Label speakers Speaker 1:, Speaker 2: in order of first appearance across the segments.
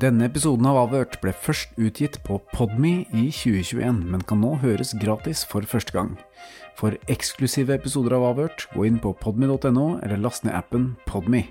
Speaker 1: Denne episoden av Avhørt ble først utgitt på Podme i 2021, men kan nå høres gratis for første gang. For eksklusive episoder av Avhørt, gå inn på podme.no, eller last ned appen Podme.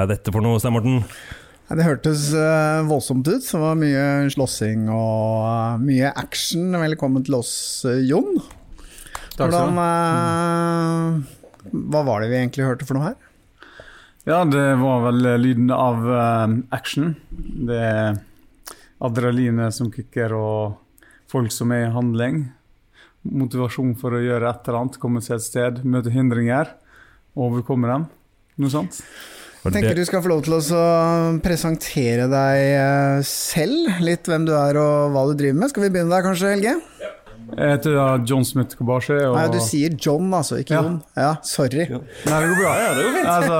Speaker 2: Hva, er dette for noe, Stein Morten?
Speaker 3: Det hørtes eh, voldsomt ut. Det var mye slåssing og eh, mye action. Velkommen til oss, eh, Jon.
Speaker 4: Takk skal
Speaker 3: du ha. hva var det vi egentlig hørte for noe her?
Speaker 4: Ja, det var vel lyden av action. Det er adrenalinet som kicker, og folk som er i handling. Motivasjon for å gjøre et eller annet, komme seg et sted, møte hindringer, overkomme dem. Noe sånt.
Speaker 3: Jeg tenker du skal få lov til å presentere deg eh, selv. Litt hvem du er og hva du driver med. Skal vi begynne der kanskje, Helge?
Speaker 4: Jeg heter da John Smith Kobashi. Og...
Speaker 3: Nei, du sier John, altså, ikke
Speaker 4: Ja.
Speaker 3: Jon. Ja, sorry.
Speaker 4: Nei, det går bra. Ja, det går fint. Altså,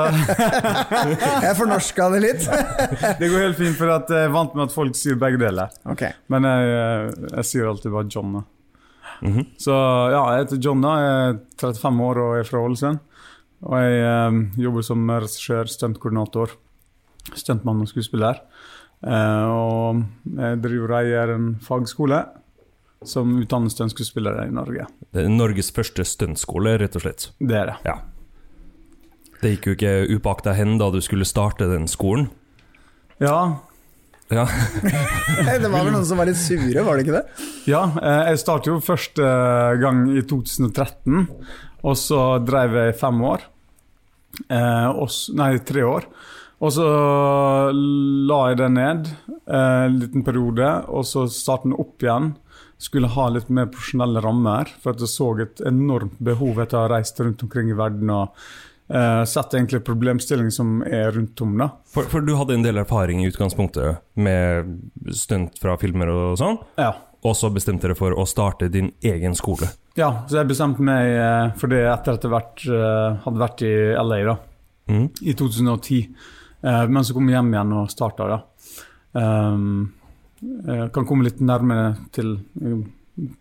Speaker 3: Jeg fornorska det litt.
Speaker 4: det går helt fint, for at jeg er vant med at folk sier begge deler.
Speaker 3: Okay.
Speaker 4: Men jeg, jeg sier alltid bare John. Mm
Speaker 2: -hmm.
Speaker 4: Så ja, jeg heter John, da. jeg er 35 år og er fra Ålesund. Og jeg eh, jobber som regissør, stuntkoordinator, stuntmann og skuespiller. Eh, og jeg driver og eier en fagskole som utdanner stuntskuespillere i Norge.
Speaker 2: det er Norges første stuntskole, rett og slett.
Speaker 4: Det er det.
Speaker 2: Ja. Det gikk jo ikke upakt hen da du skulle starte den skolen.
Speaker 4: Ja,
Speaker 2: Ja,
Speaker 3: Det var vel noen som var litt sure, var det ikke det?
Speaker 4: Ja, eh, jeg startet jo første gang i 2013, og så drev jeg i fem år. Eh, og nei, tre år. Og så la jeg det ned eh, en liten periode, og så startet den opp igjen. Skulle ha litt mer profesjonelle rammer, for at jeg så et enormt behov etter å ha reist rundt omkring i verden og eh, sett egentlig problemstillinger som er rundt om. da.
Speaker 2: for, for du hadde en del erfaring i utgangspunktet med stunt fra filmer og sånn,
Speaker 4: Ja.
Speaker 2: Og så bestemte dere for å starte din egen skole.
Speaker 4: Ja, så jeg bestemte meg eh, for det etter at jeg vært, eh, hadde vært i LA da,
Speaker 2: mm.
Speaker 4: i 2010. Eh, men så kom jeg hjem igjen og starta. Jeg kan komme litt nærmere til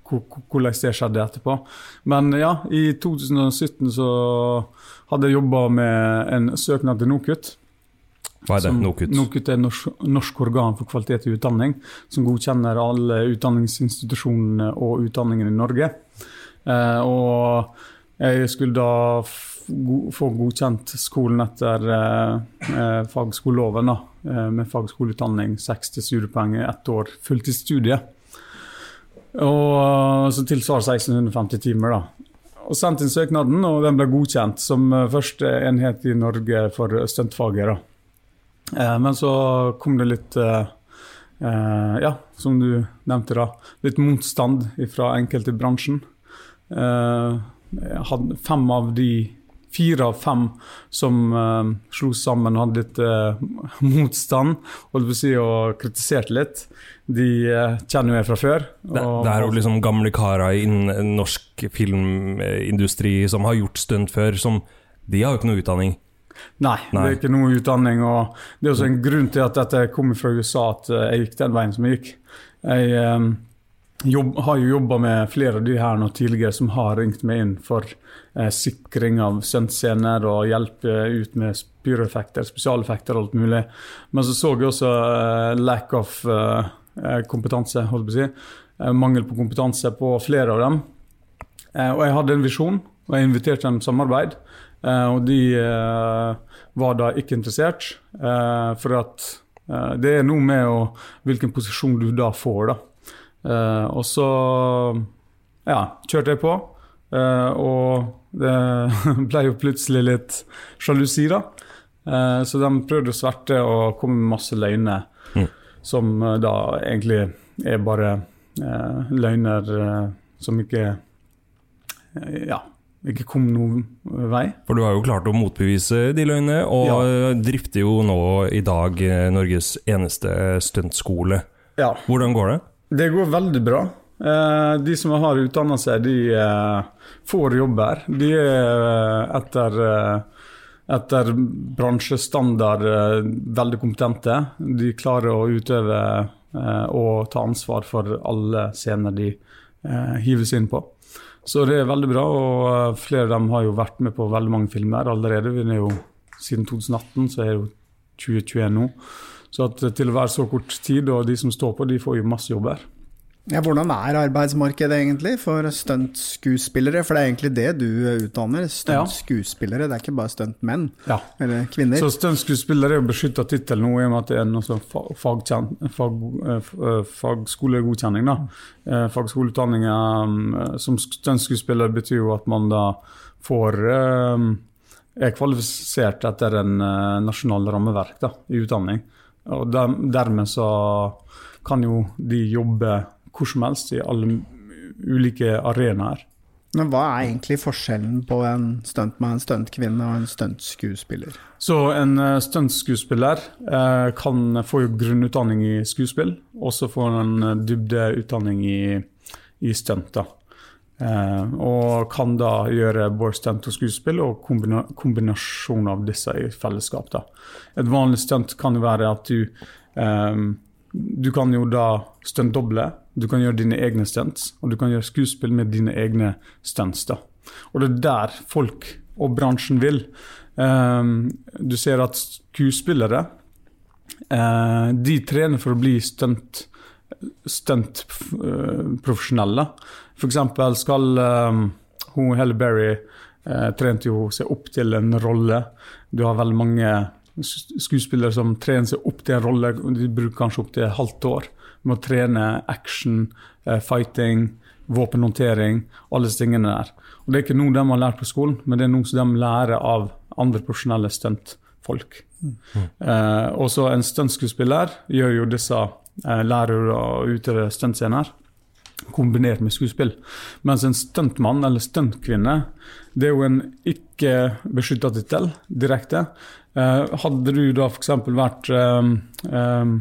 Speaker 4: hvor- hvor- hvordan det skjedde etterpå. Men ja, i 2017 så hadde jeg jobba med en søknad til NOKUT.
Speaker 2: Hva er det?
Speaker 4: Som-
Speaker 2: NOKUT?
Speaker 4: NOKUT er norsk, norsk organ for kvalitet i utdanning, som godkjenner alle utdanningsinstitusjonene og utdanningene i Norge. Eh, og jeg skulle da få godkjent skolen etter eh, eh, fagskoleloven, eh, med fagskoleutdanning, 60 studiepoeng ett år fulltidsstudie. Og eh, så tilsvarer 1650 timer, da. Og sendte inn søknaden, og den ble godkjent som eh, første enhet i Norge for stuntfaget. Eh, Men så kom det litt eh, eh, Ja, som du nevnte, da. Litt motstand fra enkelte i bransjen. Eh, fem av de Fire av fem som eh, slo sammen og hadde litt eh, motstand holdt på å si, og kritiserte litt, de eh, kjenner jeg fra før.
Speaker 2: Det, det er jo liksom gamle karer innen norsk filmindustri som har gjort stunt før, som De har jo ikke noe utdanning.
Speaker 4: Nei, det er ikke noe utdanning. og Det er også en grunn til at dette kom fra USA, at eh, jeg gikk den veien som jeg gikk. Jeg, eh, jobb, har jo jobba med flere av de her nå tidligere som har ringt meg inn for eh, sikring av stuntscener og hjelp eh, ut med pyroeffekter, spesialeffekter og alt mulig. Men så så jeg også eh, lack of eh, kompetanse, holdt på å si. Mangel på kompetanse på flere av dem. Og jeg hadde en visjon, og jeg inviterte dem til samarbeid. Eh, og de eh, var da ikke interessert, eh, for at det er noe med å, hvilken posisjon du da får, da. Og så ja, kjørte jeg på, og det ble jo plutselig litt sjalusi, da. Så de prøvde å sverte og komme med masse løgner,
Speaker 2: Mm.
Speaker 4: som da egentlig er bare løgner som ikke Ja, ikke kom noen vei.
Speaker 2: For du har jo klart å motbevise de løgnene, og
Speaker 4: Ja.
Speaker 2: eh, drifter jo nå i dag eh, Norges eneste stuntskole.
Speaker 4: Ja.
Speaker 2: Hvordan går det?
Speaker 4: Det går veldig bra. Eh, De som har utdanna seg, de eh, får jobber. De er etter, eh, etter bransjestandard eh, veldig kompetente. De klarer å utøve eh, og ta ansvar for alle scener de eh, hives inn på. Så det er veldig bra, og eh, flere av dem har jo vært med på veldig mange filmer allerede. Vi er jo Siden 2018, så er det jo 2021 nå. Så at til å være så kort tid, og de som står på, de får jo masse jobber.
Speaker 3: Ja, hvordan er arbeidsmarkedet egentlig for stuntskuespillere? For det er egentlig det du utdanner, stuntskuespillere. Det er ikke bare stuntmenn
Speaker 4: Ja.
Speaker 3: eller kvinner.
Speaker 4: Så stuntskuespiller er jo beskytta tittel nå, i og med at det er fagkjen- fag, eh, eh, fagskolegodkjenning. da. Eh, Fagskoleutdanning eh, som stuntskuespiller betyr jo at man da får eh, er kvalifisert etter en nasjonal rammeverk da, i utdanning. Og dermed så kan jo de jobbe hvor som helst i alle ulike arenaer.
Speaker 3: Men hva er egentlig forskjellen på en stuntmann, en stuntkvinne og en stuntskuespiller?
Speaker 4: Så en uh, stuntskuespiller eh, kan få grunnutdanning i skuespill, og så får han en uh, dybdeutdanning i, i stunt. Eh, og kan da gjøre både stunt og skuespill og kombina kombinasjon av disse i fellesskap. da. Et vanlig stunt kan være at du eh, Du kan jo da stuntdoble, du kan gjøre dine egne stunts, og du kan gjøre skuespill med dine egne stunts. da. Og det er der folk og bransjen vil. Um, du ser at skuespillere uh, de trener for å bli stunt, stunt eh, profesjonelle. For eksempel skal um, hun Helle Berry uh, trente jo seg opp til en rolle. Du har veldig mange skuespillere som trener seg opp til en rolle. De bruker kanskje opptil halvt år med å trene action, eh, fighting, våpenhåndtering, alle disse tingene der. Og Det er ikke noe de har lært på skolen, men det er noe som de lærer av andre profesjonelle stuntfolk. Eh, og så en stuntskuespiller gjør jo disse eh, lærer og utøve stuntscener kombinert med skuespill. Mens en stuntmann eller stuntkvinne, det er jo en ikke beskytta tittel direkte. Eh, hadde du da f.eks. vært eh, eh,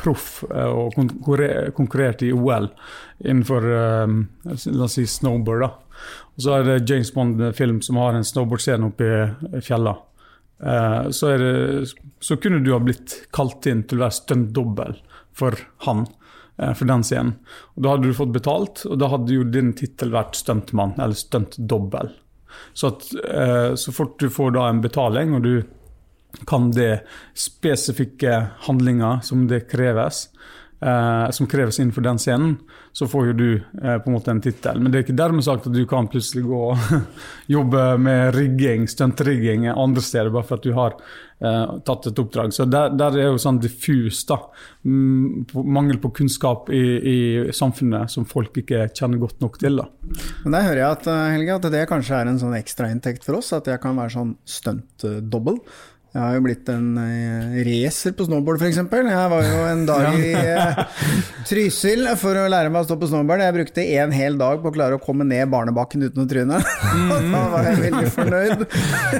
Speaker 4: proff eh, og konkurre- konkurrert i OL innenfor eh, la oss si snowboard, da. Og så er det James Bond-film som har en snowboardscene oppe i fjella. Eh, så, så kunne du ha blitt kalt inn til å være stuntdobbel for han. eh, For den scenen. Og Da hadde du fått betalt, og da hadde jo din tittel vært stuntmann eller stuntdobbel. Så, at, eh, så fort du får da en betaling, og du kan det spesifikke handlinger som det kreves, eh, som kreves innenfor den scenen, så får jo du eh, på en måte en tittel. Men det er ikke dermed sagt at du kan plutselig gå og jobbe med rigging, stuntrigging andre steder bare for at du har eh, tatt et oppdrag. Så der, der er jo sånn diffus, da. Mm, mangel på kunnskap i, i samfunnet som folk ikke kjenner godt nok til. da.
Speaker 3: Men der hører jeg at, eh, Helge, at det kanskje er en sånn ekstrainntekt for oss, at jeg kan være sånn stuntdobbel. Jeg har jo blitt en eh, racer på snowboard, f.eks. Jeg var jo en dag i eh, Trysil for å lære meg å stå på snowboard. Jeg brukte en hel dag på å klare å komme ned barnebakken uten å tryne. Da var jeg veldig fornøyd.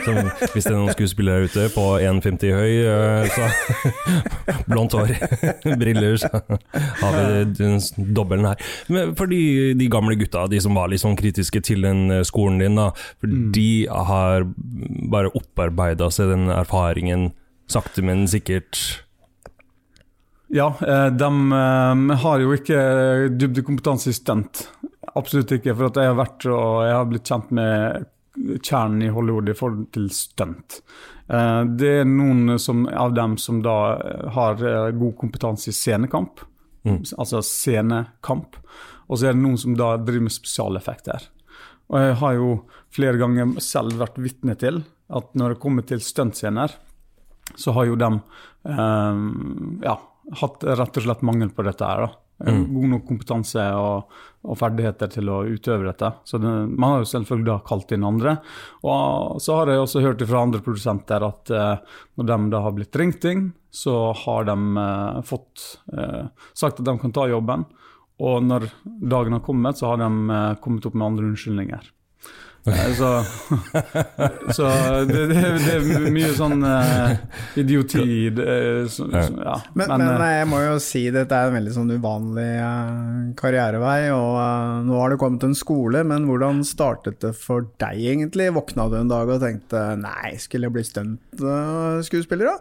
Speaker 2: Så hvis det er noen skuespillere ute på 1,50 høy, eh, så blondt hår, briller, så har vi dobbelen her. Men for de, de gamle gutta, de som var litt sånn kritiske til den skolen din, da, for de har bare opparbeida seg den erfaringen sakte, men sikkert.
Speaker 4: Ja, eh, de eh, har jo ikke dybdekompetanse i stunt. Absolutt ikke, for jeg har vært og jeg har blitt kjent med kjernen i Hollywood i forhold til stunt. Eh, Det er noen som, av dem som da eh, har eh, god kompetanse i scenekamp,
Speaker 2: Mm.
Speaker 4: altså scenekamp. Og så er det noen som da driver med spesialeffekter. Og jeg har jo flere ganger selv vært vitne til at når det kommer til stuntscener, så har jo de eh, ja, hatt rett og slett mangel på dette her. da. God nok kompetanse og, og ferdigheter til å utøve dette. Så det, Man har jo selvfølgelig da kalt inn andre. Og så har jeg også hørt fra andre produsenter at eh, når de da har blitt ringt inn, så har de eh, fått eh, sagt at de kan ta jobben. Og når dagen har kommet, så har de eh, kommet opp med andre unnskyldninger. Eh, Så, så det, det, det er mye sånn uh, idioti det, så, så, ja.
Speaker 3: Men, men,
Speaker 4: men,
Speaker 3: jeg må jo si dette er en veldig sånn uvanlig uh, karrierevei, og eh, nå har du kommet til en skole, men hvordan startet det for deg egentlig? Våkna du en dag og tenkte nei, skulle jeg bli stuntskuespiller da?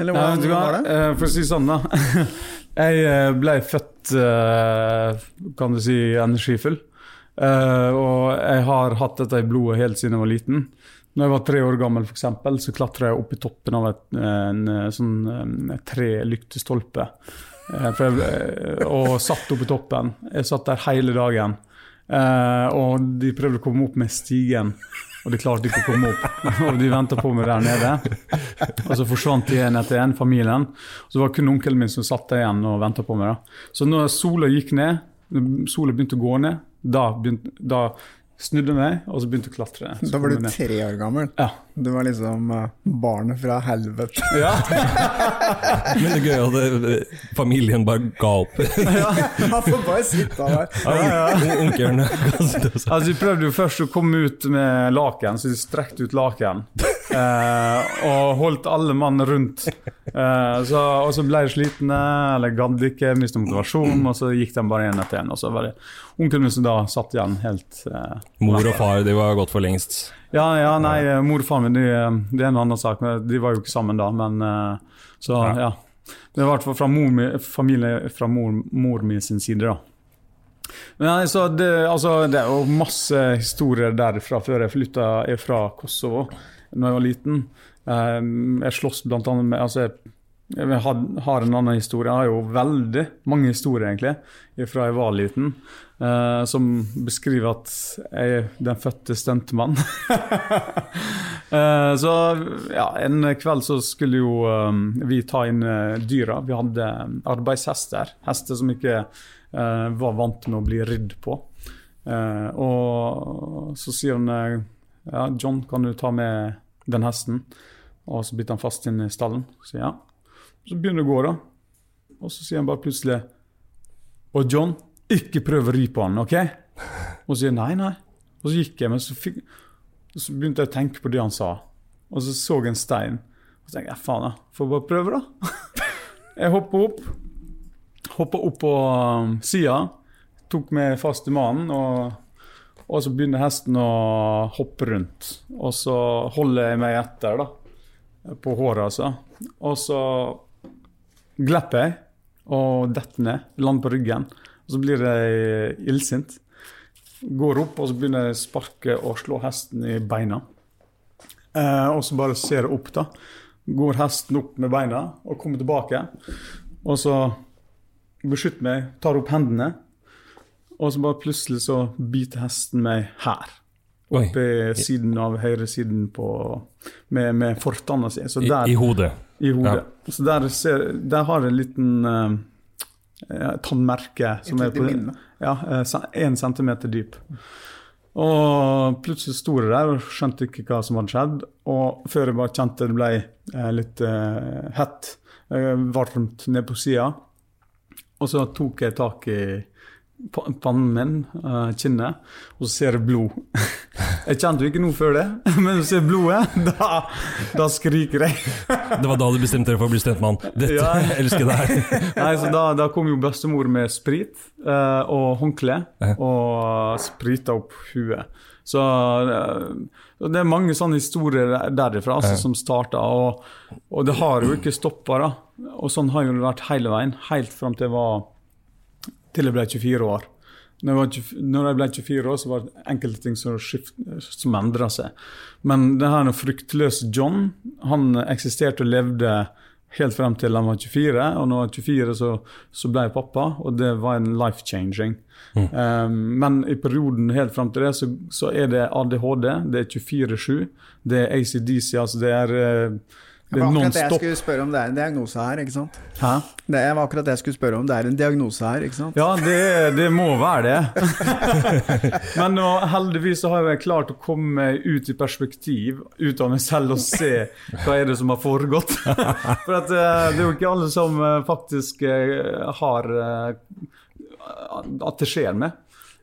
Speaker 3: Eller hvordan
Speaker 4: ja,
Speaker 3: var det?
Speaker 4: Eh, For å si sånn, da. Jeg eh, ble født, eh, kan du si, energifull. Eh, Og jeg har hatt dette i blodet helt siden jeg var liten. Når jeg var tre år gammel, for eksempel, så klatra jeg opp i toppen av et, en, en sånn eh, trelyktestolpe. Eh, jeg ble- Og satt oppe i toppen. Jeg satt der hele dagen. Uh, og de prøvde å komme opp med stigen, og de klarte ikke å komme opp. og de venta på meg der nede. Og så forsvant de en etter en, familien. Og Så var det kun onkelen min som satt der igjen og venta på meg. da. Så når sola gikk ned, sola begynte å gå ned, da, begynte, da snudde jeg meg, og så begynte jeg å klatre. Så
Speaker 3: Da var du tre år gammel.
Speaker 4: Ja.
Speaker 3: Du var liksom eh, barnet fra helvete.
Speaker 4: ja.
Speaker 2: Men det er gøy at eh, familien bare ga opp.
Speaker 3: Han får bare sitte der.
Speaker 2: Ja, Onkelen
Speaker 4: Altså, vi prøvde jo først å komme ut med laken, så vi strekte ut laken. Eh, og holdt alle mann rundt. Eh, så, og så ble de slitne, eller gadd ikke, mistet motivasjon, og så gikk de bare én etter én. Og så var det onkelen min som da satt igjen helt eh,
Speaker 2: Mor og far de var gått for lengst.
Speaker 4: Ja, ja, nei, mor og far min, de, det er en annen sak. men De var jo ikke sammen da, men eh, Så, ja. Det var i hvert fall fra mor, familie fra mor, mor min sin side, da. Nei, så det, altså, det er jo masse historier derfra før jeg flytta fra Kosovo da jeg var liten. Eh, Jeg slåss annet med altså, jeg, har, en annen historie. Jeg har jo veldig mange historier, egentlig, fra jeg var liten, eh, som beskriver at jeg er den fødte stuntmann. Eh, så ja, en kveld så skulle jo eh, vi ta inn eh, dyra. Vi hadde arbeidshester. Hester som ikke eh, var vant med å bli ridd på. Eh, og så sier han ja, John, kan du ta med den hesten? Og så biter han fast inn i stallen. Så ja. Så begynner det å gå, da. Og så sier han bare plutselig Og John, ikke prøv å ri på han, OK? Og så sier jeg nei, nei. Og så gikk jeg, men så, fikk, så begynte jeg å tenke på det han sa. Og så så jeg en stein. Og så tenkte jeg faen, jeg får bare prøve, da. jeg hoppa opp. Hoppa opp på um, sida. Tok meg fast i mannen. Og, og så begynner hesten å hoppe rundt. Og så holder jeg meg etter, da. På håret, altså. Og så glipper jeg og detter ned. Lander på ryggen. Og så blir jeg illsint. Går opp og så begynner jeg å sparke og slå hesten i beina. Eh, og så bare ser jeg opp, da. Går hesten opp med beina og kommer tilbake. Og så beskytter meg, tar opp hendene. Og så bare plutselig så biter hesten meg her.
Speaker 2: Oppe
Speaker 4: i siden av høyresiden på Med, med fortanna si. Så
Speaker 2: I,
Speaker 4: der,
Speaker 2: I hodet.
Speaker 4: i hodet. Så der, ser, der har jeg en liten eh, eh, tannmerke som er på ja, én centimeter dyp. Og plutselig sto jeg der og skjønte ikke hva som hadde skjedd. Og før jeg bare kjente det ble eh, litt uh, hett, uh, varmt ned på sida. Og så tok jeg tak i pannen min, uh, kinnet, og så ser jeg blod. Jeg kjente jo ikke noe før det, men når jeg ser blodet, da, da skriker jeg.
Speaker 2: Det var da du bestemte deg for å bli stuntmann. Dette,
Speaker 4: Ja.
Speaker 2: elsker jeg.
Speaker 4: Nei, så da, da kom jo bestemor med sprit uh, og håndkle og sprita opp huet. Så uh, det er mange sånne historier derifra altså, som starta, og, og det har jo ikke stoppa. Og sånn har jo det vært hele veien, helt fram til jeg var til jeg ble 24 år. Når jeg, var 20, når jeg ble 24 år, så var det enkelte ting som, skift, som endra seg. Men det her fryktløse John, han eksisterte og levde helt frem til han var 24. Og når han var 24, så, så ble jeg pappa, og det var en life changing. Um, men i perioden helt frem til det, så, så er det ADHD, det er 24-7, det er ACDC, altså det er, eh,
Speaker 3: Det var akkurat det jeg skulle spørre om det er en diagnose her, ikke sant?
Speaker 4: Hæ?
Speaker 3: Det var akkurat det jeg skulle spørre om det er en diagnose her, ikke sant?
Speaker 4: Ja, det, det må være det. Men nå, heldigvis så har jeg klart å komme meg ut i perspektiv, ut av meg selv og se hva er det som har foregått. For at, eh, det er jo ikke alle som eh, faktisk eh, har At det skjer med.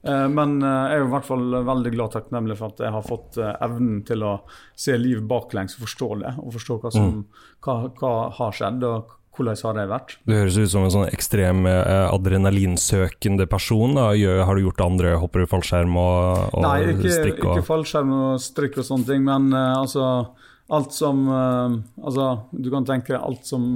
Speaker 4: Eh, Men eh, jeg er jo i hvert fall veldig glad og takknemlig for at jeg har fått eh, evnen til å se liv baklengs og forstå det. Og forstå hva som hva, hva har skjedd, og hvordan har det vært.
Speaker 2: Du høres ut som en sånn ekstrem adrenalinsøkende person. Da. Har du gjort andre, hopper du fallskjerm og, og
Speaker 4: Nei, ikke,
Speaker 2: strikk?
Speaker 4: ikke fallskjerm og strikk og sånne ting, men eh, altså alt som eh, Altså, du kan tenke alt som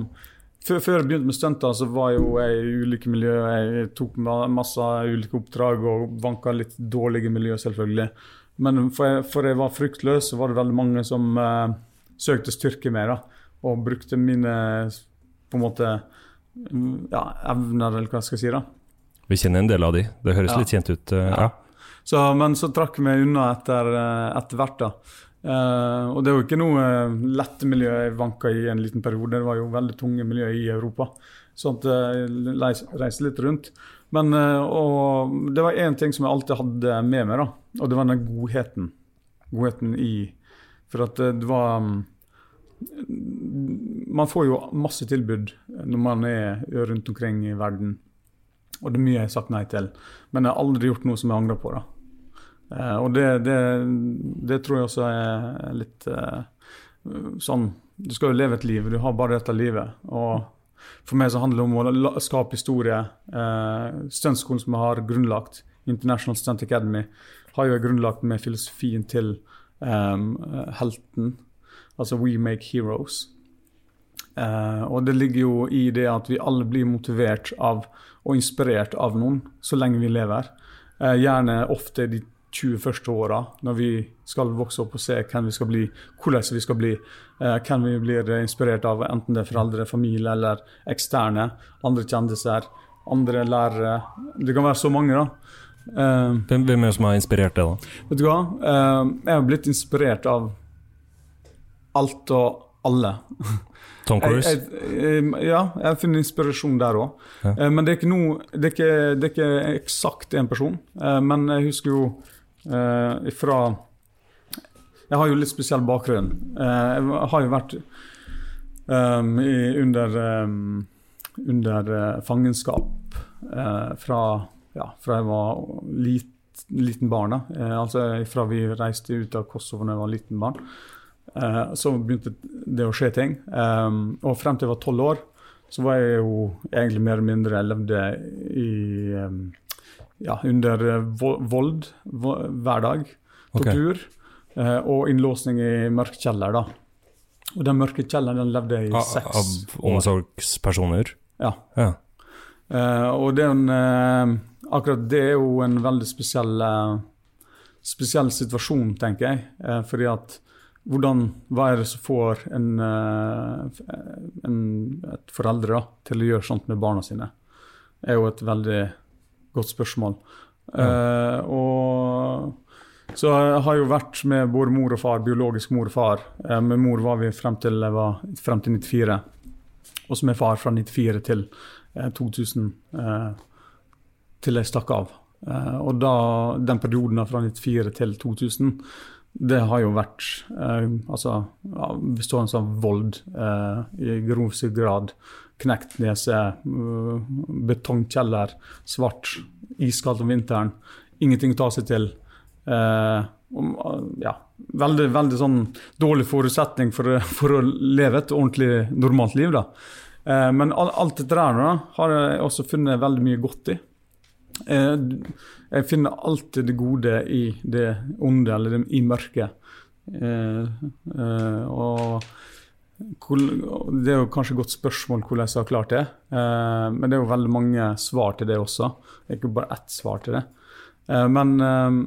Speaker 4: før, før jeg begynte med stunter, så var jo jeg i ulike miljø. Jeg tok masse ulike oppdrag og vanka litt dårlige miljø, selvfølgelig. Men for jeg, for jeg var fryktløs, så var det veldig mange som uh, søkte styrke med, da. Og brukte mine på en måte ja, evner, eller hva skal jeg si. da.
Speaker 2: vi kjenner en del av de. Det høres
Speaker 4: Ja.
Speaker 2: litt kjent ut. Uh,
Speaker 4: Ja.
Speaker 2: ja.
Speaker 4: Så, men så trakk vi unna etter, eh, etter hvert. da. Eh, og det er jo ikke noe eh, lette miljø jeg vanka i en liten periode. Det var jo veldig tunge miljø i Europa. Sånn at jeg reiste litt rundt. Men eh, og det var én ting som jeg alltid hadde med meg, da. Og det var den godheten. Godheten i For at det var mm, Man får jo masse tilbud når man er rundt omkring i verden. Og det er mye jeg har sagt nei til. Men jeg har aldri gjort noe som jeg angrer på. da. Eh, og det, det, det tror jeg også er litt eh, sånn Du skal jo leve et liv, du har bare dette livet. Og for meg så handler det om å skape historie. Eh, Stuntskolen som jeg har grunnlagt, International Stunt Academy, har jo jeg grunnlagt med filosofien til um, helten. Altså We Make Heroes. Eh, og det ligger jo i det at vi alle blir motivert av og inspirert av noen så lenge vi lever. Eh, gjerne ofte de 20 første åra, når vi skal vokse opp og se hvem vi skal bli, hvordan vi skal bli, eh, hvem vi blir inspirert av, enten det er foreldre, familie eller eksterne, andre kjendiser, andre lærere. Det kan være så mange, da. Eh,
Speaker 2: Hvem, hvem er det som har inspirert deg, da?
Speaker 4: Vet du hva? Eh, jeg har blitt inspirert av alt og alle.
Speaker 2: Tom Cruise?
Speaker 4: Jeg, jeg, ja, jeg finner inspirasjon der òg.
Speaker 2: Ja.
Speaker 4: Men det er ikke noe Det er ikke, det er ikke eksakt én person. Men jeg husker jo eh, fra Jeg har jo litt spesiell bakgrunn. Eh, Jeg har jo vært um, i, under, um, under uh, fangenskap fra, ja, fra jeg var lit, liten barn. Altså fra vi reiste ut av Kosovo da jeg var liten barn. Så begynte det å skje ting. Um, og frem til jeg var tolv år, så var jeg jo egentlig mer eller mindre jeg levde i ja, under eh, vold vo hver dag. Tortur. Okay. og innlåsning i mørk kjeller, da. Og den mørke kjelleren den levde i
Speaker 2: Av,
Speaker 4: seks
Speaker 2: av
Speaker 4: år.
Speaker 2: omsorgspersoner?
Speaker 4: Ja.
Speaker 2: Ja.
Speaker 4: Uh, og det en, uh, akkurat det er jo en veldig spesiell, uh, spesiell situasjon, tenker jeg. Eh, fordi at hvordan, Hva er det som får en, eh, en, et foreldre da, til å gjøre sånt med barna sine? Det er jo et veldig godt spørsmål. Eh, og så jeg har jo vært med både mor og far, biologisk mor og far. Eh, med mor var vi frem til, var, frem til 94. Og så med far fra 94 til eh, 2000 eh, til jeg stakk av. Eh, og da, den perioden fra 94 til 2000, det har jo vært eh, altså, ja, bestående av vold eh, i grov grad. Knekt nese, eh, betongkjeller, svart, iskaldt om vinteren. Ingenting å ta seg til. Eh, ja, veldig, veldig sånn dårlig forutsetning for, for å leve et ordentlig normalt liv. da. Eh, men al- alt dette der nå, har jeg også funnet veldig mye godt i. Eh, jeg finner alltid det gode i det onde, eller i mørket. Og det er jo kanskje et godt spørsmål hvordan jeg har klart det. Eh, men det er jo veldig mange svar til det også. Det er ikke bare ett svar til det. Eh, men eh,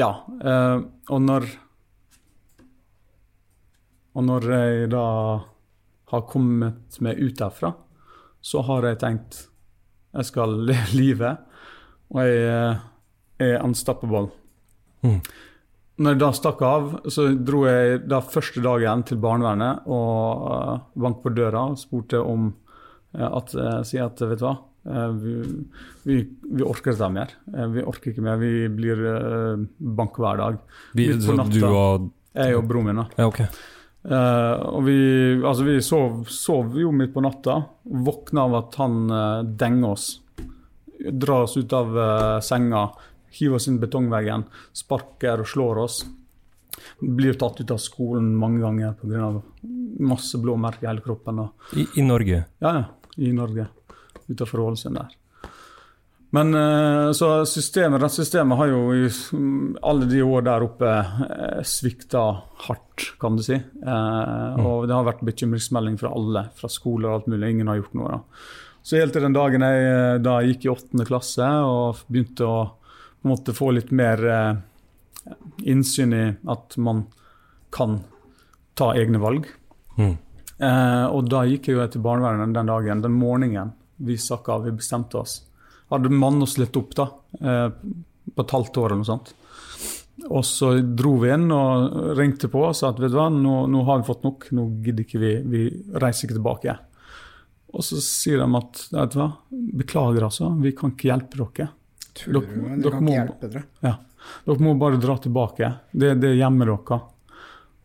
Speaker 4: ja. og når Og når jeg da har kommet meg ut derfra, så har jeg tenkt jeg skal leve livet, og jeg er unstoppable. Mm. Når jeg da stakk av, så dro jeg da første dagen til barnevernet og uh, banket på døra og spurte om uh, at uh, Si at vet du hva, vi, vi, vi, orker dette mer. vi orker ikke mer. Vi blir uh, bank hver dag.
Speaker 2: Vi, så du og
Speaker 4: Jeg og broren min. da.
Speaker 2: Ja, okay.
Speaker 4: og vi, altså vi sov, sov, jo midt på natta. Våkna av at han uh, denger oss. Drar oss ut av senga hiver oss inn betongveggen, sparker og slår oss. Blir tatt ut av skolen mange ganger pga. masse blå merker i hele kroppen.
Speaker 2: I, I, Norge?
Speaker 4: Ja, ja. I Norge. Utenfor Ålesund der. Men eh, så systemet, rettssystemet har jo i alle de år der oppe eh, svikta hardt, kan du si. Eh, mm. Og det har vært bekymringsmelding fra alle, fra skoler og alt mulig. Ingen har gjort noe. da. Så helt til den dagen jeg da gikk i åttende klasse og begynte å på en måte få litt mer eh, innsyn i at man kan ta egne valg. Mm. Eh, og da gikk jeg jo til barnevernet den dagen, den morgenen vi stakk av, vi bestemte oss. Hadde mannet oss litt opp da, eh, på et halvt år eller noe sånt. Og så dro vi inn og ringte på og sa at vet du hva, nå, nå har vi fått nok, nå gidder ikke vi, vi reiser ikke tilbake. Og så sier de at vet du hva, beklager altså, vi kan ikke hjelpe dere.
Speaker 3: Du? Dere, det kan ikke hjelpe dere.
Speaker 4: Ja. Dere må bare dra tilbake. Det, det gjemmer dere.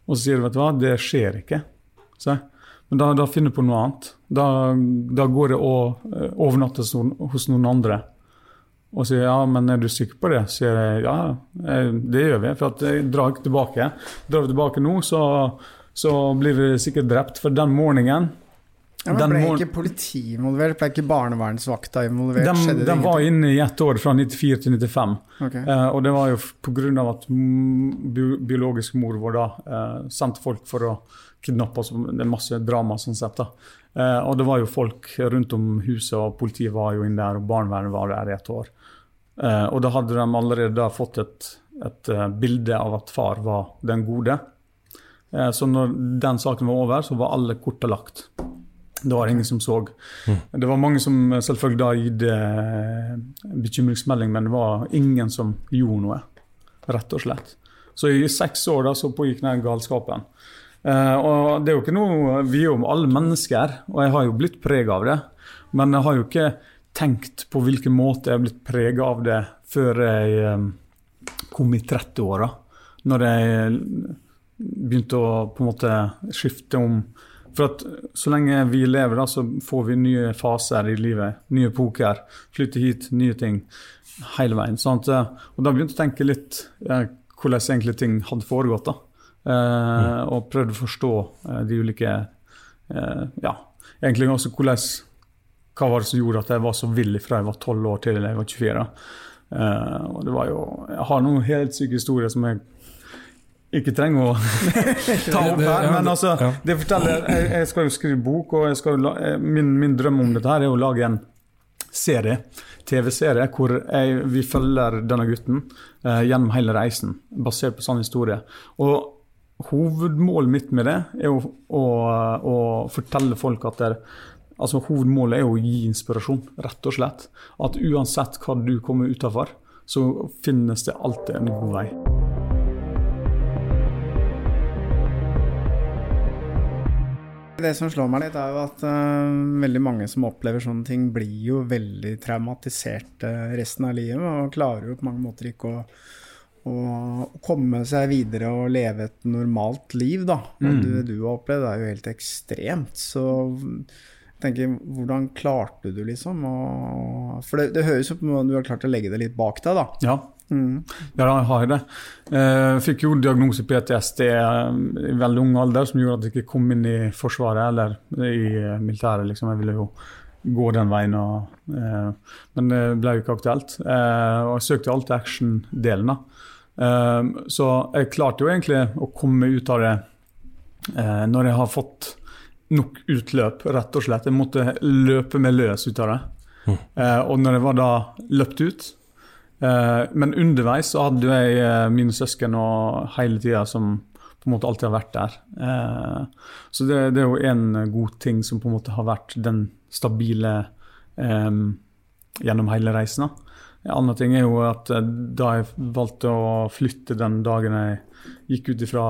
Speaker 4: Og så sier de vet du hva, det skjer ikke. Så, men da, da finner du på noe annet. Da, da går det å overnatte hos noen andre. Og sier ja, men er du sikker på det? Sier jeg ja, det gjør vi. For at jeg drar ikke tilbake. Drar vi tilbake nå, så, så blir vi sikkert drept. For den morgenen
Speaker 3: ja, men Ble ikke politiet involvert? Ble ikke barnevernsvakta involvert?
Speaker 4: Den, den var inne i ett år, fra 94 til 95. Okay. Eh, og det var jo pga. at biologisk mor vår da eh, sendte folk for å kidnappe oss. Det er masse drama sånn sett. da. Eh, og det var jo folk rundt om huset, og politiet var jo inne der, og barnevernet var der i ett år. Eh, og da hadde de allerede da fått et, et uh, bilde av at far var den gode. Eh, så når den saken var over, så var alle korta lagt. Det var ingen som så. Mm. Det var mange som selvfølgelig da gitt eh, bekymringsmelding, men det var ingen som gjorde noe, rett og slett. Så i seks år da så pågikk den galskapen. Eh, og det er jo ikke noe, Vi er jo alle mennesker, og jeg har jo blitt prega av det. Men jeg har jo ikke tenkt på hvilken måte jeg har blitt prega av det før jeg eh, kom i 30-åra. Når jeg begynte å på en måte skifte om for at så lenge vi lever, da, så får vi nye faser i livet. Nye epoker. Flytte hit, nye ting. Hele veien. Sant? Og da begynte jeg å tenke litt eh, hvordan egentlig ting hadde foregått. da. Eh, mm. Og prøvde å forstå eh, de ulike eh, Ja, egentlig også hvordan Hva var det som gjorde at jeg var så vill fra jeg var 12 år til jeg var 24? Eh, og det var jo Jeg har noen helt syke historier som jeg ikke trenger å ta opp her. Men altså, det forteller, jeg, jeg skal jo skrive bok, og skal, eh, min, min, drøm om dette her er å lage en serie, TV-serie, hvor jeg, vi følger denne gutten eh, gjennom hele reisen, basert på sånn historie. Og Hovedmålet mitt med det er å, å, å fortelle folk at det, altså Hovedmålet er å gi inspirasjon, rett og slett. At uansett hva du kommer utafor, så finnes det alltid en god vei.
Speaker 3: Det som slår meg litt, er jo at uh, veldig mange som opplever sånne ting, blir jo veldig traumatiserte resten av livet, og klarer jo på mange måter ikke å, å komme seg videre og leve et normalt liv, da. Og mm. det du har opplevd, er jo helt ekstremt. Så tenker, hvordan klarte du liksom å For det, det høres ut som om du har klart å legge det litt bak deg, da.
Speaker 4: Ja. Mm. Ja, jeg har det. Jeg eh, fikk jo diagnose PTSD i veldig ung alder, som gjorde at jeg ikke kom inn i Forsvaret eller i militæret. Liksom. Jeg ville jo gå den veien. Og, eh, men det ble jo ikke aktuelt. Eh, og jeg søkte alltid action-delen. Eh, så jeg klarte jo egentlig å komme ut av det eh, når jeg har fått nok utløp, rett og slett. Jeg måtte løpe meg løs ut av det. Eh, og når jeg var da løpt ut eh, Men underveis så hadde jeg eh, mine søsken og hele tida som på en måte alltid har vært der. Eh, så det, det er jo en god ting som på en måte har vært den stabile eh, gjennom hele reisen. da. En annen ting er jo at da jeg valgte å flytte den dagen jeg gikk ut ifra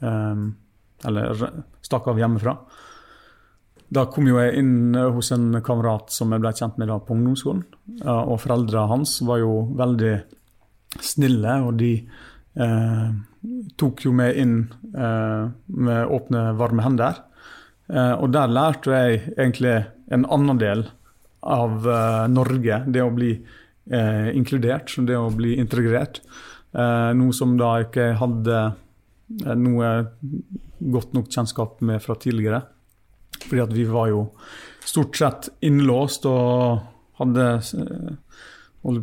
Speaker 4: Eller stakk av hjemmefra, da kom jo jeg inn eh, hos en kamerat som jeg ble kjent med da på ungdomsskolen. Og foreldrene hans var jo veldig snille, og de eh, tok jo meg inn eh, med åpne, varme hender. Eh, og der lærte jeg egentlig en annen del av eh, Norge, det å bli eh, inkludert, det å bli integrert. Noe som da ikke hadde noe godt nok kjennskap med fra tidligere. Fordi at vi var jo stort sett innlåst og hadde eh,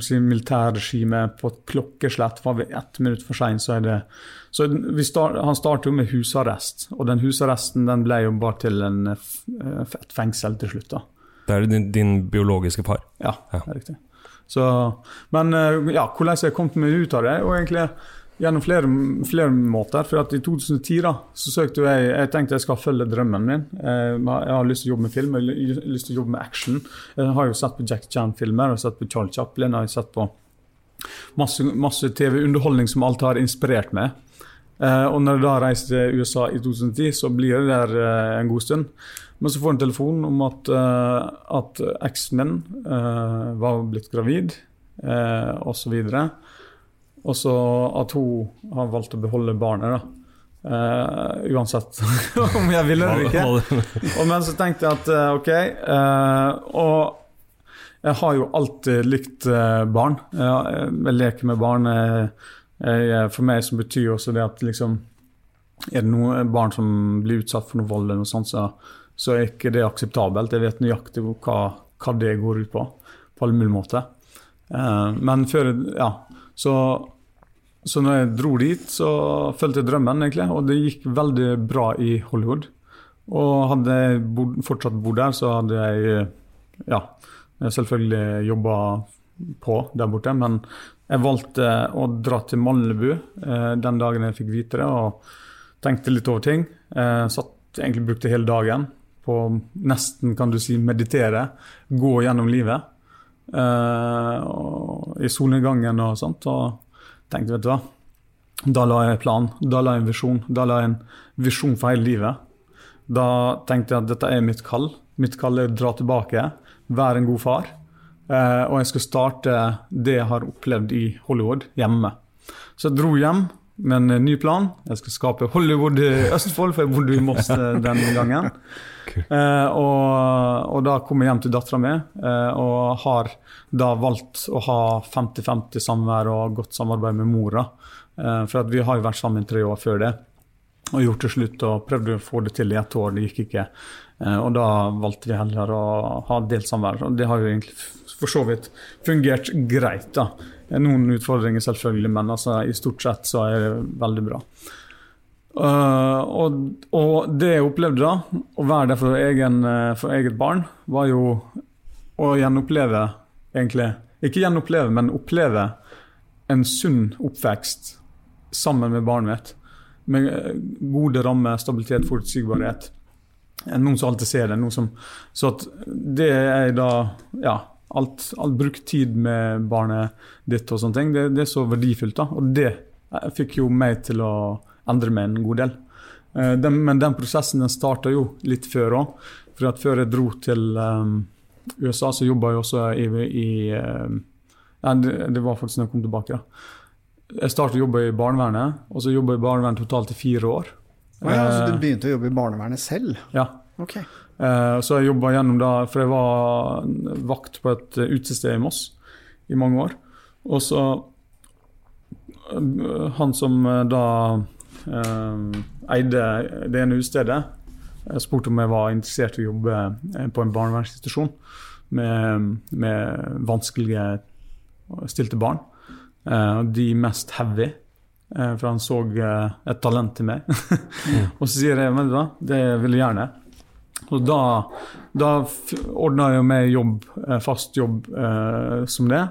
Speaker 4: si, militærregime på et klokkeslett. Var vi ett minutt for seint, så er det så vi start, Han startet jo med husarrest, og den husarresten den ble jo bare til en, eh, et fengsel til slutt. da.
Speaker 2: Det er din, din biologiske far.
Speaker 4: Ja, det er riktig. Så, men eh, ja, hvordan jeg kom meg ut av det? og egentlig Gjennom flere, flere måter. For at I 2010 da, så søkte jeg Jeg tenkte jeg skal følge drømmen min. Eh, Jeg har lyst til å jobbe med film, jeg har lyst til å jobbe med action. Jeg har jo sett på Jack Chan-filmer, jeg har sett på Charles Chaplin, jeg har sett på masse, masse TV-underholdning som alt har inspirert meg. Eh, og når jeg da reiste til USA i 2010, så blir jeg der eh, en god stund. Men så får jeg en telefon om at, at eksen min var blitt gravid, osv. Og så at hun har valgt å beholde barnet, da. Uh, uansett om jeg ville eller ikke. Og men så tenkte jeg at eh, OK. uh, og jeg har jo alltid likt barn. Jeg, jeg leker med barn. Jeg, jeg, for meg så betyr også det at liksom Er det noen barn som blir utsatt for noe vold, eller noe sånt, så, så er ikke det akseptabelt. Jeg vet nøyaktig hva, hva det går ut på, på alle mulige måter. Uh, men før Ja. Så så når jeg dro dit, så fulgte jeg drømmen, egentlig. Og det gikk veldig bra i Hollywood. Og hadde jeg bod, fortsatt bodd der, så hadde jeg ja, selvfølgelig jobba på der borte. Men jeg valgte å dra til Malibu eh, den dagen jeg fikk vite det, og tenkte litt over ting. Eh, satt, egentlig brukte hele dagen på nesten, kan du si, meditere. Gå gjennom livet. Eh, og I solnedgangen og sånt. og tenkte, vet du hva, da la jeg en plan, da la jeg en visjon. Da la jeg en visjon for hele livet. Da tenkte jeg at dette er mitt kall. Mitt kall er å dra tilbake, være en god far. Eh, og jeg skal starte det jeg har opplevd i Hollywood, hjemme. Så jeg dro hjem med en ny plan. Jeg skal skape Hollywood i Østfold, for jeg bodde i Moss eh, den gangen. Eh, og, og da kom jeg hjem til dattera mi, eh, og har da valgt å ha 50-50 samvær og godt samarbeid med mora. Eh, for vi har jo vært sammen tre år før det, og gjort det slutt og prøvde å få det til i ett år. Det gikk ikke. Eh, og da valgte vi heller å ha delt samvær. Og det har jo egentlig for så vidt fungert greit. da. Noen utfordringer selvfølgelig, men altså, i stort sett så er det veldig bra. Uh, og, og det jeg opplevde da, å være der for, egen, eh, for eget barn, var jo å gjenoppleve, egentlig Ikke gjenoppleve, men oppleve en sunn oppvekst sammen med barnet mitt. Med eh, gode rammer, stabilitet, forutsigbarhet. Eh, Noen som alltid ser det. Noen som, så at det er da Ja. Alt, alt Bruk tid med barnet ditt og sånne ting. Det, det er så verdifullt. da, Og det eh, fikk jo meg til å endre meg en god del. Eh, Den, men den prosessen den starta jo litt før òg. For at før jeg dro til um, USA, så jobba jeg også i, i uh, ja, det, det var faktisk når jeg kom tilbake. da. Jeg startet å jobbe i barnevernet, og så jobba jeg i barnevernet totalt i fire år.
Speaker 3: Oh, ja, så
Speaker 4: Eh,
Speaker 3: du begynte å jobbe i barnevernet selv?
Speaker 4: ja.
Speaker 3: Ok.
Speaker 4: Eh, Så jeg jobba gjennom da, for jeg var vakt på et eh, utested i Moss i mange år. Og så eh, Han som eh, da eh, eide det ene utestedet, spurte om jeg var interessert i å jobbe eh, på en barnevernsinstitusjon med, med vanskelige stilte barn. Eh, de mest heavy. eh, For han så eh, et talent til meg. og så sier jeg vet du det vil jeg gjerne. Og da, da ordna jeg meg jobb, fast jobb eh, som det,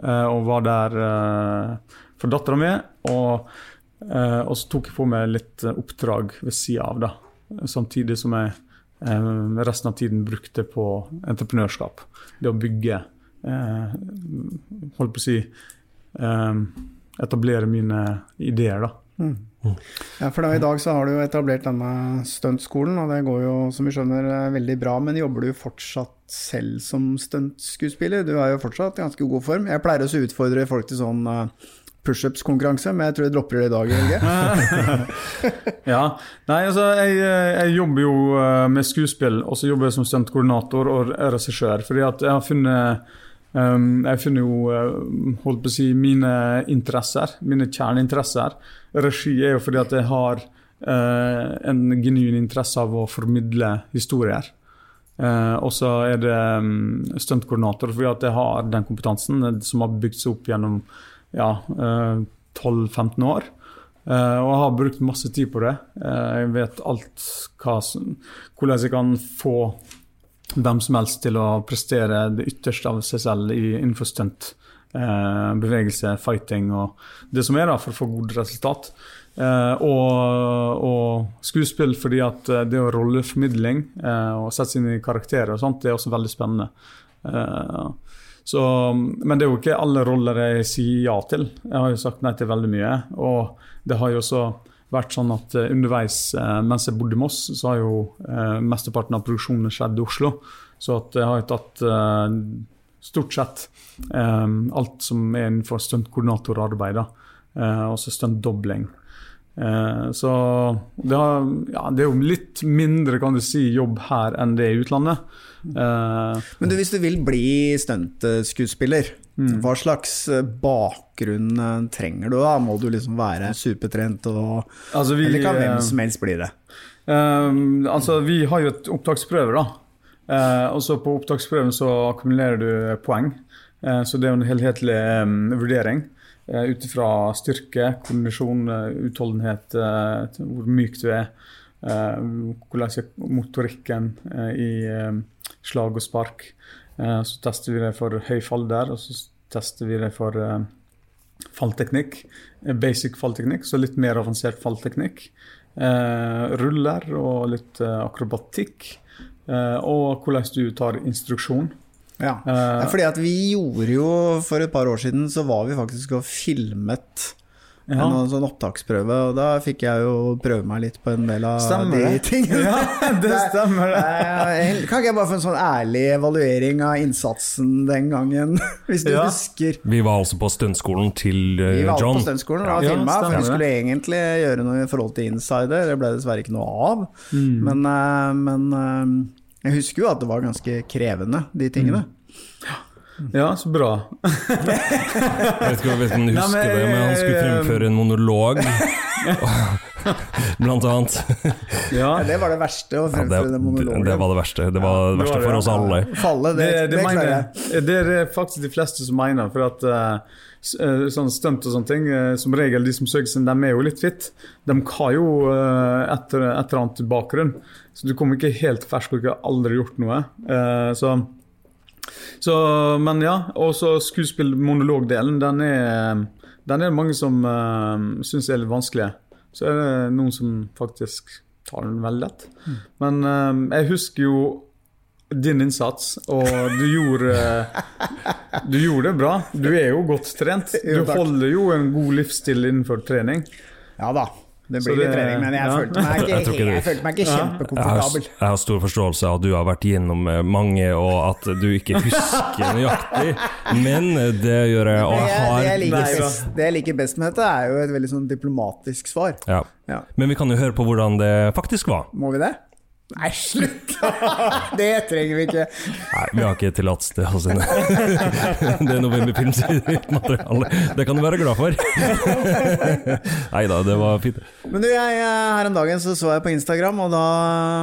Speaker 4: og var der eh, for dattera mi. Og, eh, og så tok jeg på meg litt oppdrag ved sida av, da. Samtidig som jeg resten av tiden brukte på entreprenørskap. Det å bygge Holdt på å si Etablere mine ideer, da.
Speaker 3: Ja, for da, I dag så har du jo etablert denne stuntskolen, og det går jo som vi skjønner eh, veldig bra. Men jobber du fortsatt selv som stuntskuespiller? Du er jo fortsatt i ganske god form. Jeg pleier også å utfordre folk til sånn eh, pushups-konkurranse, men jeg tror jeg dropper det i dag, Helge.
Speaker 4: Ja, nei altså jeg, jeg jobber jo eh, med skuespill, og så jobber jeg som stuntkoordinator og regissør. Fordi at jeg har funnet Jeg finner jo eh, holdt på å si mine interesser, mine kjerneinteresser. Regi er jo fordi at jeg har eh, en genuin interesse av å formidle historier. Eh, og så er det um, stuntkoordinator fordi at jeg har den kompetansen som har bygd seg opp gjennom ja, eh, 12-15 år. Uh, og jeg har brukt masse tid på det. Uh, jeg vet alt hva som, hvordan jeg kan få hvem som helst til å prestere det ytterste av seg selv innenfor stunt. Eh, bevegelse, fighting og det som er da, for å få gode resultat. Eh, og, og skuespill fordi at eh, det å rolleformidling eh, og sette i karakterer og sånt, det er også veldig spennende. Eh, så, men det er jo ikke alle roller jeg sier ja til. Jeg har jo sagt nei til veldig mye. Og det har jo også vært sånn at eh, underveis eh, mens jeg bodde i Moss, så har jo eh, mesteparten av produksjonen skjedd i Oslo. Så at jeg har jo tatt stort sett alt som er innenfor stuntkoordinatorarbeid. da. Eh, også stuntdobling. Eh, så det, har, ja, det er jo litt mindre kan du si, jobb her enn det er i utlandet. Eh,
Speaker 3: Men du, hvis du vil bli stuntskuespiller, hva slags eh, bakgrunn eh, trenger du da? Må du liksom være supertrent, og,
Speaker 4: altså vi,
Speaker 3: eller kan hvem
Speaker 4: eh,
Speaker 3: som helst bli det?
Speaker 4: Um, altså, vi har jo et opptaksprøve, da. Uh, og så på opptaksprøven så akkumulerer du poeng. Uh, så det er jo en helhetlig um, vurdering uh, ut ifra styrke, kondisjon, utholdenhet, hvor myk du er, hvordan er motorikken i eh, slag og spark. Eh, så tester vi det for høy falder, og så tester vi det for eh, fallteknikk. eh, Basic fallteknikk, så litt mer avansert fallteknikk. Ruller og litt akrobatikk. Og hvordan du tar instruksjon.
Speaker 3: Ja. Ja, fordi at vi gjorde jo For et par år siden så var vi faktisk og filmet
Speaker 4: Ja.
Speaker 3: en sånn opptaksprøve, og da fikk jeg jo prøve meg litt på en del av
Speaker 4: Stemmer
Speaker 3: de
Speaker 4: det.
Speaker 3: tingene.
Speaker 4: Ja, det stemmer det.
Speaker 3: Eh, Kan ikke jeg bare få en sånn ærlig evaluering av innsatsen den gangen, hvis du
Speaker 4: Ja.
Speaker 3: husker?
Speaker 2: Vi var altså på stuntskolen til John
Speaker 3: Vi var
Speaker 2: John.
Speaker 3: på stuntskolen og
Speaker 4: Ja,
Speaker 3: filma, for vi skulle egentlig gjøre noe i forhold til Insider. Det ble dessverre ikke noe av.
Speaker 4: Mm.
Speaker 3: Men, uh, men uh, jeg husker jo at det var ganske krevende, de tingene.
Speaker 4: Ja, så bra.
Speaker 2: Jeg vet ikke om jeg husker
Speaker 4: Nei, men,
Speaker 2: det, men han skulle
Speaker 4: eh,
Speaker 2: fremføre en monolog. Blant annet.
Speaker 4: Ja.
Speaker 3: Ja, det var det verste, å fremføre ja,
Speaker 2: det,
Speaker 3: monologen.
Speaker 2: det var det verste. Det var det
Speaker 4: det
Speaker 2: verste
Speaker 4: var det,
Speaker 2: for oss
Speaker 4: ja.
Speaker 2: alle.
Speaker 3: Falle, det,
Speaker 4: Det,
Speaker 3: det,
Speaker 4: det, mener,
Speaker 3: jeg.
Speaker 4: det er det faktisk de fleste som mener. For at uh, sånn stunt og sånne ting, som regel de som søker seg, de er jo litt fit. De har jo et, eller annet bakgrunn. Så du kommer ikke helt fersk og ikke har aldri gjort noe. Eh, så, så Men ja. Og så skuespill-monologdelen, den er den er det mange som uh, syns er litt vanskelig. Så er det noen som faktisk tar den veldig lett. Men uh, jeg husker jo din innsats, og du gjorde Du gjorde det bra. Du er jo godt trent. Du holder jo en god livsstil innenfor trening.
Speaker 3: Ja da, det blir litt trening, men jeg,
Speaker 4: ja.
Speaker 3: følte meg ikke,
Speaker 2: Jeg
Speaker 3: jeg,
Speaker 2: jeg
Speaker 3: følte meg ikke
Speaker 4: kjempekomfortabel.
Speaker 2: Jeg har, jeg har stor forståelse av at du har vært gjennom eh, mange, og at du ikke husker nøyaktig. Men det gjør jeg, og jeg
Speaker 3: har det, liker best, det jeg liker best med dette, er jo et veldig sånn diplomatisk svar.
Speaker 2: ja.
Speaker 3: Ja.
Speaker 2: Men vi kan jo høre på hvordan det faktisk var.
Speaker 3: Må vi det? Nei, slutt! det trenger vi ikke.
Speaker 2: Nei, vi har ikke tillatelse til å sende det novemberfilmmaterialet. sitt. Det kan du være glad for. Nei da, det var fint.
Speaker 3: Men du, jeg, her om dagen så, så jeg på Instagram, og da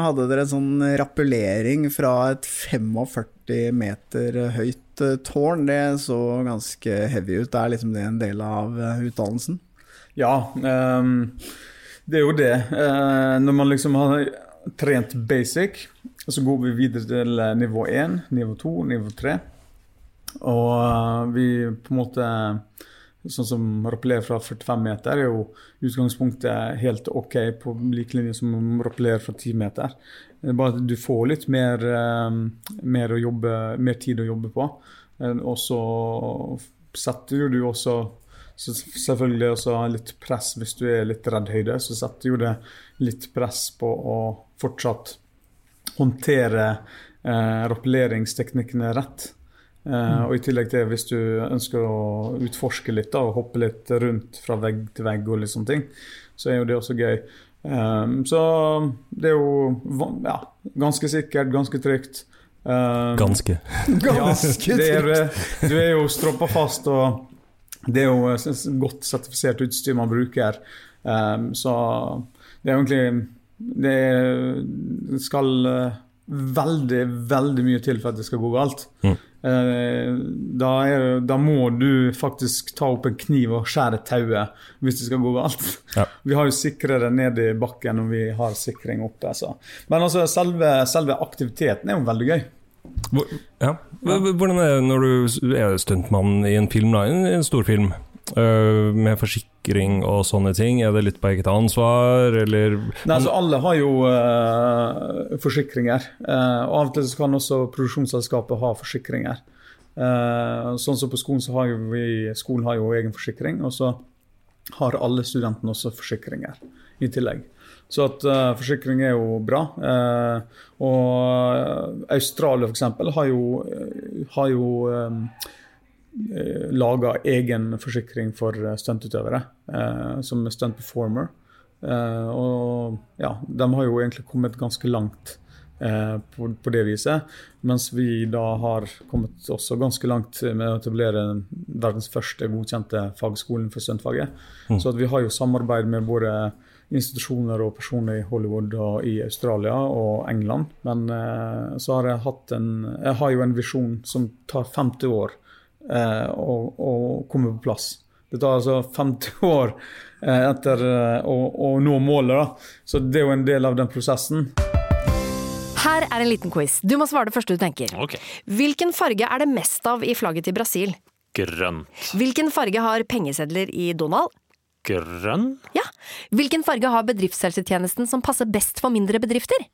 Speaker 3: hadde dere en sånn rappellering fra et 45 meter høyt eh, tårn. Det så ganske heavy ut. Er liksom det en del av eh, utdannelsen?
Speaker 4: Ja, Um, det er jo det. Eh, når man liksom har trent basic, så går vi videre til eh, nivå 1, nivå 2, nivå 3. Og eh, vi på en måte Sånn som rappellerer fra 45 meter er jo utgangspunktet helt ok, på lik linje som rappellerer fra 10 meter. Det er bare at du får litt mer, eh, mer, jobbe, mer tid å jobbe på. Og så setter du også så selvfølgelig også litt press hvis du er litt redd høyde. Så setter jo det litt press på å fortsatt håndtere eh, rappelleringsteknikkene rett. Eh, og i tillegg til hvis du ønsker å utforske litt da, og hoppe litt rundt fra vegg til vegg, og litt sånne ting, så er jo det også gøy. Um, så det er jo ja, ganske sikkert, ganske trygt. Um,
Speaker 2: Ganske.
Speaker 3: Ganske
Speaker 4: ja, det er,
Speaker 3: trygt.
Speaker 4: Du er jo stroppa fast, og det er jo eh, godt sertifisert utstyr man bruker. Um, så det er egentlig Det skal eh, veldig, veldig mye til for at det skal gå galt.
Speaker 2: Mm.
Speaker 4: Uh, da, er, da må du faktisk ta opp en kniv og skjære tauet hvis det skal gå galt.
Speaker 2: Ja.
Speaker 4: Vi har jo sikrere ned i bakken når vi har sikring oppe. Så. Men altså, selve, selve aktiviteten er jo veldig gøy.
Speaker 2: Ja. Hvordan er det når du er stuntmann i en film, da, en, en storfilm, Uh, med forsikring og sånne ting? Er det litt på eget ansvar, eller
Speaker 4: Nei, altså Alle har jo uh, forsikringer. Uh, og Av og til så kan også produksjonsselskapet ha forsikringer. Sånn som på skolen så har jo vi Skolen har jo egen forsikring, og så har alle studentene også forsikringer i tillegg. Så at uh, forsikring er jo bra. Uh, og Australia f.eks. har jo, eh, har jo um, laga egen forsikring for eh, stuntutøvere, eh, som er stunt performer. Eh, og ja, de har jo egentlig kommet ganske langt eh, på, på det viset. Mens vi da har kommet også ganske langt med å etablere verdens første godkjente fagskolen for stuntfaget. Så at vi har jo samarbeid med både institusjoner og personer i Hollywood og i Australia og England. Men eh, så har jeg hatt en Jeg har jo en visjon som tar 50 år eh, å, å komme på plass. Det tar altså 50 år eh, etter eh, å, å nå målet, da. Så det er jo en del av den prosessen.
Speaker 5: Her er en liten quiz. Du må svare det første du tenker.
Speaker 6: Okay.
Speaker 5: Hvilken farge er det mest av i flagget til Brasil?
Speaker 6: Grønt.
Speaker 5: Hvilken farge har pengesedler i Donald?
Speaker 6: Grønn?
Speaker 5: Ja. Hvilken farge har bedriftshelsetjenesten som passer best for mindre bedrifter?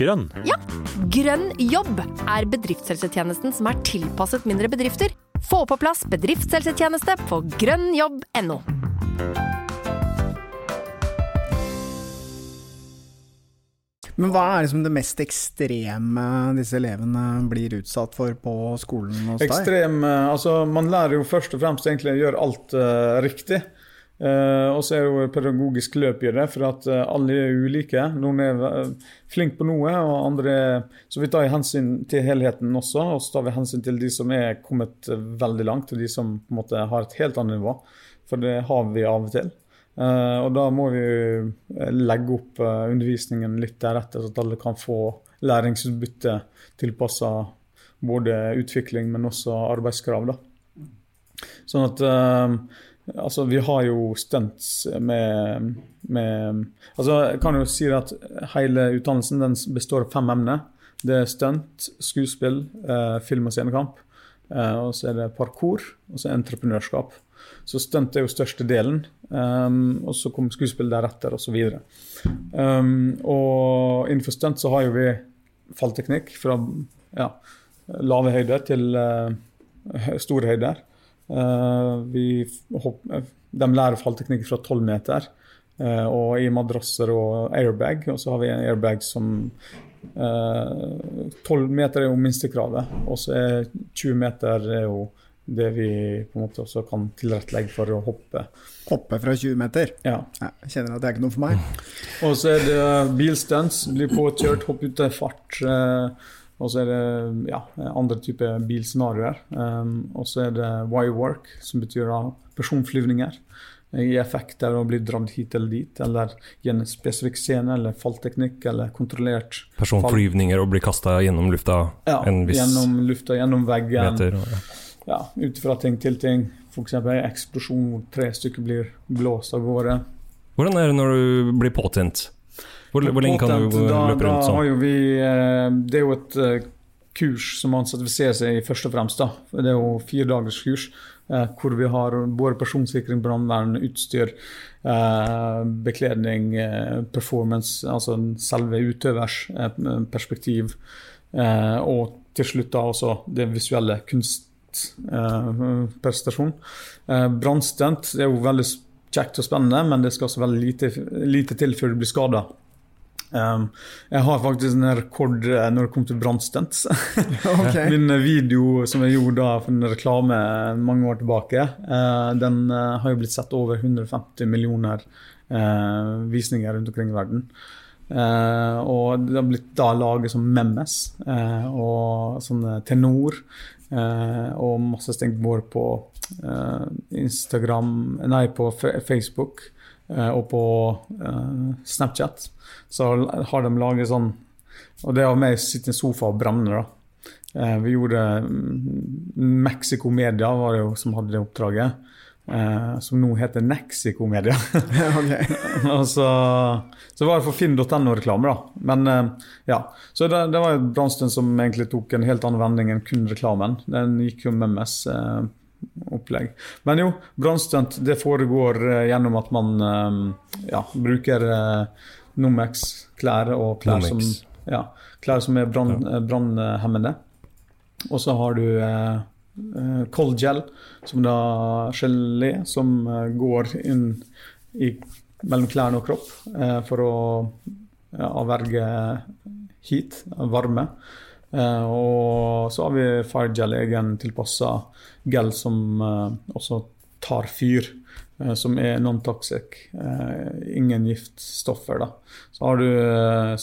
Speaker 6: Grønn.
Speaker 5: Ja. Grønn jobb er bedriftshelsetjenesten som er tilpasset mindre bedrifter. Få på plass bedriftshelsetjeneste på grønnjobb.no.
Speaker 3: Men hva er liksom det mest ekstreme disse elevene blir utsatt for på skolen hos deg?
Speaker 4: Ekstrem eh, Altså, man lærer jo først og fremst egentlig å gjøre alt uh, riktig. Eh, og så er det jo pedagogisk løp i det, for at eh, alle er ulike. Noen er uh, flinke på noe, og andre Så vi tar hensyn til helheten også, og så tar vi hensyn til de som er kommet eh, veldig langt, og de som på en måte har et helt annet nivå. For det har vi av og til. Eh, og da må vi eh, legge opp eh, undervisningen litt deretter, så at alle kan få læringsutbytte tilpassa både utvikling, men også arbeidskrav. da. Sånn at eh, Altså, vi har jo stunts med, med Altså, jeg kan jo si at hele utdannelsen den består av fem emner. Det er stunt, skuespill, eh, film og scenekamp. Eh, og så er det parkour, og så entreprenørskap. Så stunt er jo største delen. Um, og så kommer skuespill deretter, osv. Um, og innenfor stunt så har jo vi fallteknikk fra ja, lave høyder til uh, store høyder. Eh, eh, de lærer fallteknikk fra 12 meter, eh, og i madrasser og airbag. Og så har vi en airbag som Tolv 12 meter er jo minstekravet, og så er 20 meter er jo det vi på en måte også kan tilrettelegge for å hoppe.
Speaker 3: Hoppe fra 20 meter.
Speaker 4: Ja.
Speaker 3: Ja, jeg kjenner at det er ikke noe for meg.
Speaker 4: Og så er det bilstunts. Bli påkjørt, hoppe ut av fart. eh, og så er det ja, andre typer bilscenarioer. Um, og så er det wirework, som betyr da personflyvninger. I effekt av å bli dratt hit eller dit, eller i en spesifikk scene, eller fallteknikk, eller kontrollert
Speaker 2: Personflyvninger og bli kasta gjennom lufta
Speaker 4: ja,
Speaker 2: en viss
Speaker 4: gjennom lufta, gjennom veggen.
Speaker 2: meter. og- Ja.
Speaker 4: Ja, ut fra ting til ting. F.eks. en eksplosjon hvor tre stykker blir blåst av gårde.
Speaker 2: Hvordan er det når du blir påtent? Hvor, hvor lenge kan du
Speaker 4: da,
Speaker 2: løpe rundt
Speaker 4: da har
Speaker 2: sånn?
Speaker 4: jo vi, eh, det er jo et eh, kurs som man sertifiserer seg i først og fremst. da. Det er jo fire dagers kurs eh, hvor vi har både personsikring, brannvern, utstyr, eh, bekledning, eh, performance, altså selve utøvers perspektiv, og til slutt da også det visuelle kunstprestasjonen. Brannstunt er jo veldig kjekt og spennende, men det skal også veldig lite, lite til før du blir skada. Um, jeg har faktisk en rekord eh, når det kommer til brannstunts.
Speaker 3: okay.
Speaker 4: Min video som jeg gjorde da for en reklame mange år tilbake, uh, den uh, har jo blitt sett over 150 millioner uh, visninger rundt omkring i verden. Eh, og det har blitt da laget som memes eh, og sånne tenor. eh, og masse stengt både på eh, Instagram Nei, på Facebook eh, og på eh, Snapchat. Så har de laget sånn Og det er av meg sitte i en sofa og brenne, da. Eh, vi gjorde mm, Mexico Media var det jo som hadde det oppdraget. Eh, som nå heter Nexico Media. Og så, så var det for finn.no-reklame, da. Men eh, ja. Så det, det var et brannstund som egentlig tok en helt annen vending enn kun reklamen. Den gikk jo med MS. Opplegg. Men jo, brannstunt det foregår eh, gjennom at man eh, ja, bruker eh, Nomex-klær og klær som, ja, klær som er brann- brannhemmende. Og så har du eh, cold gel, som da gelé, som går inn i, mellom klærne og kropp eh, for å avverge heat, varme. Eh, og så har vi Firegel, egen tilpassa gel som eh, også tar fyr. eh, som er non-toxic. ingen giftstoffer. da. Så har du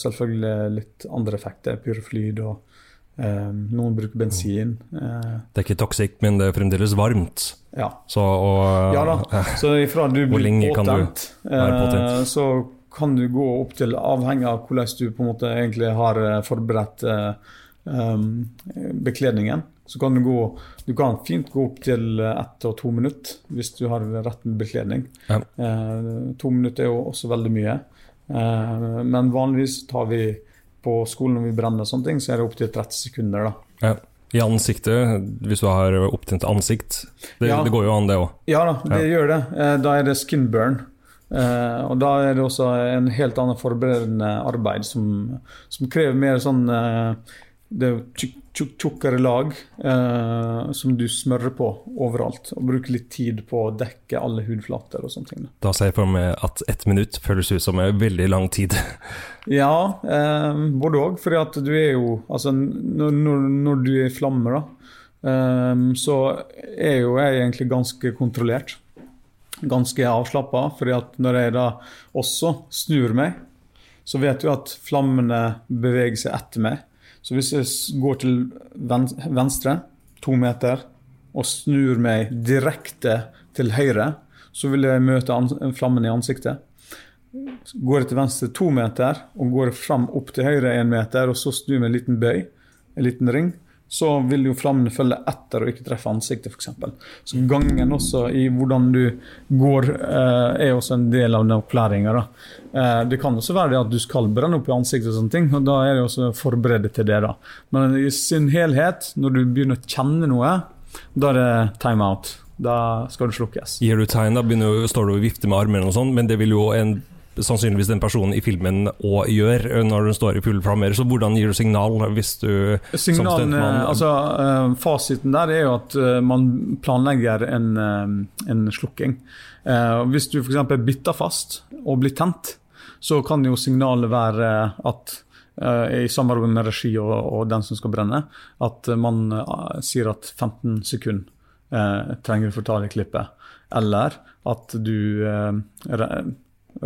Speaker 4: selvfølgelig litt andre effekter. Pyroflyd og eh, noen bruker bensin.
Speaker 2: Det er ikke toxic, men det er fremdeles varmt.
Speaker 4: ja.
Speaker 2: Så og,
Speaker 4: Ja da. Så ifra du blir påtent,
Speaker 2: påtent?
Speaker 4: så kan du gå opp til, avhengig av hvordan du på en måte egentlig har forberedt eh, bekledningen, så kan du gå Du kan fint gå opp til ett og to minutter hvis du har rett med bekledning.
Speaker 2: Ja.
Speaker 4: Eh, to minutter er jo også veldig mye. Eh, men vanligvis tar vi på skolen når vi brenner sånne ting, så er det opptil 30 sekunder. da.
Speaker 2: Ja. I ansiktet, hvis du har opptent ansikt. Det,
Speaker 4: Ja.
Speaker 2: det går jo an, det òg.
Speaker 4: Ja da, det gjør det. Eh, Da er det skin burn. Eh, og da er det også en helt annen forberedende arbeid som, som krever mer sånn eh, Det er tjukk, tjukk, tjukkere lag eh, som du smører på overalt. Og bruker litt tid på å dekke alle hudflater og sånne ting. da.
Speaker 2: Ser jeg for meg at ett minutt føles ut som en veldig lang tid.
Speaker 4: Ja, eh, både òg. For at du er jo Altså, når, når, når du er i flammer, da, eh, så er jo jeg egentlig ganske kontrollert. Ganske avslappa. fordi når jeg da også snur meg, så vet du at flammene beveger seg etter meg. Så hvis jeg går til venstre, to meter, og snur meg direkte til høyre, så vil jeg møte flammen i ansiktet. Går jeg til venstre to meter og går fram opp til høyre én meter, og så snur jeg med en liten bøy, en liten ring, så vil jo flammene følge etter og ikke treffe ansiktet, f.eks. Så gangen også i hvordan du går, eh, er også en del av den opplæringa. Eh, det kan også være at du skal brenne opp i ansiktet, og sånne ting, og da er det også forberedt til det. da. Men i sin helhet, når du begynner å kjenne noe, da er det time out. Da skal det slukkes.
Speaker 2: Gir du tegn, da begynner, står du og vifter med armene og sånn, men det vil jo en, sannsynligvis den personen i filmen òg gjør når den står i full flammer. Så hvordan gir du signal hvis du
Speaker 4: Signalen, altså, eh, fasiten der er jo at eh, man planlegger en, eh, en slukking. Eh, hvis du f.eks. bytter fast og blir tent, så kan jo signalet være at eh, i samarbeid med regi og, og den som skal brenne, at man eh, sier at 15 sekunder eh, trenger du få ta det klippet. Eller at du eh,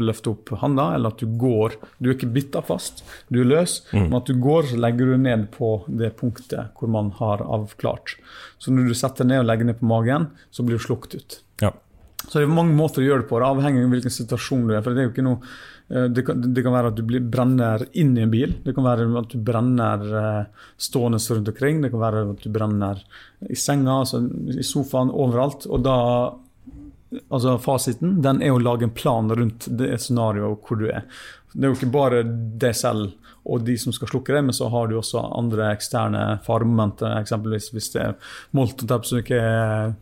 Speaker 4: løfter opp handa, eller at du går. Du er ikke bitta fast, du er løs, men at du går, så legger du ned på det punktet hvor man har avklart. Så når du setter ned og legger ned på magen, så blir du slukt ut.
Speaker 2: Ja.
Speaker 4: Så det er mange måter å gjøre det på, avhengig av hvilken situasjon du er. for det er noe eh, det kan, det kan være at du blir, brenner inn i en bil. Det kan være at du brenner eh, stående rundt omkring. Det kan være at du brenner i senga, altså i sofaen, overalt. Og da Altså Fasiten den er å lage en plan rundt det scenarioet hvor du er. Det er jo ikke bare deg selv og de som skal slukke det, men så har du også andre eksterne faremomenter. Eksempelvis hvis det er moltotepp som ikke er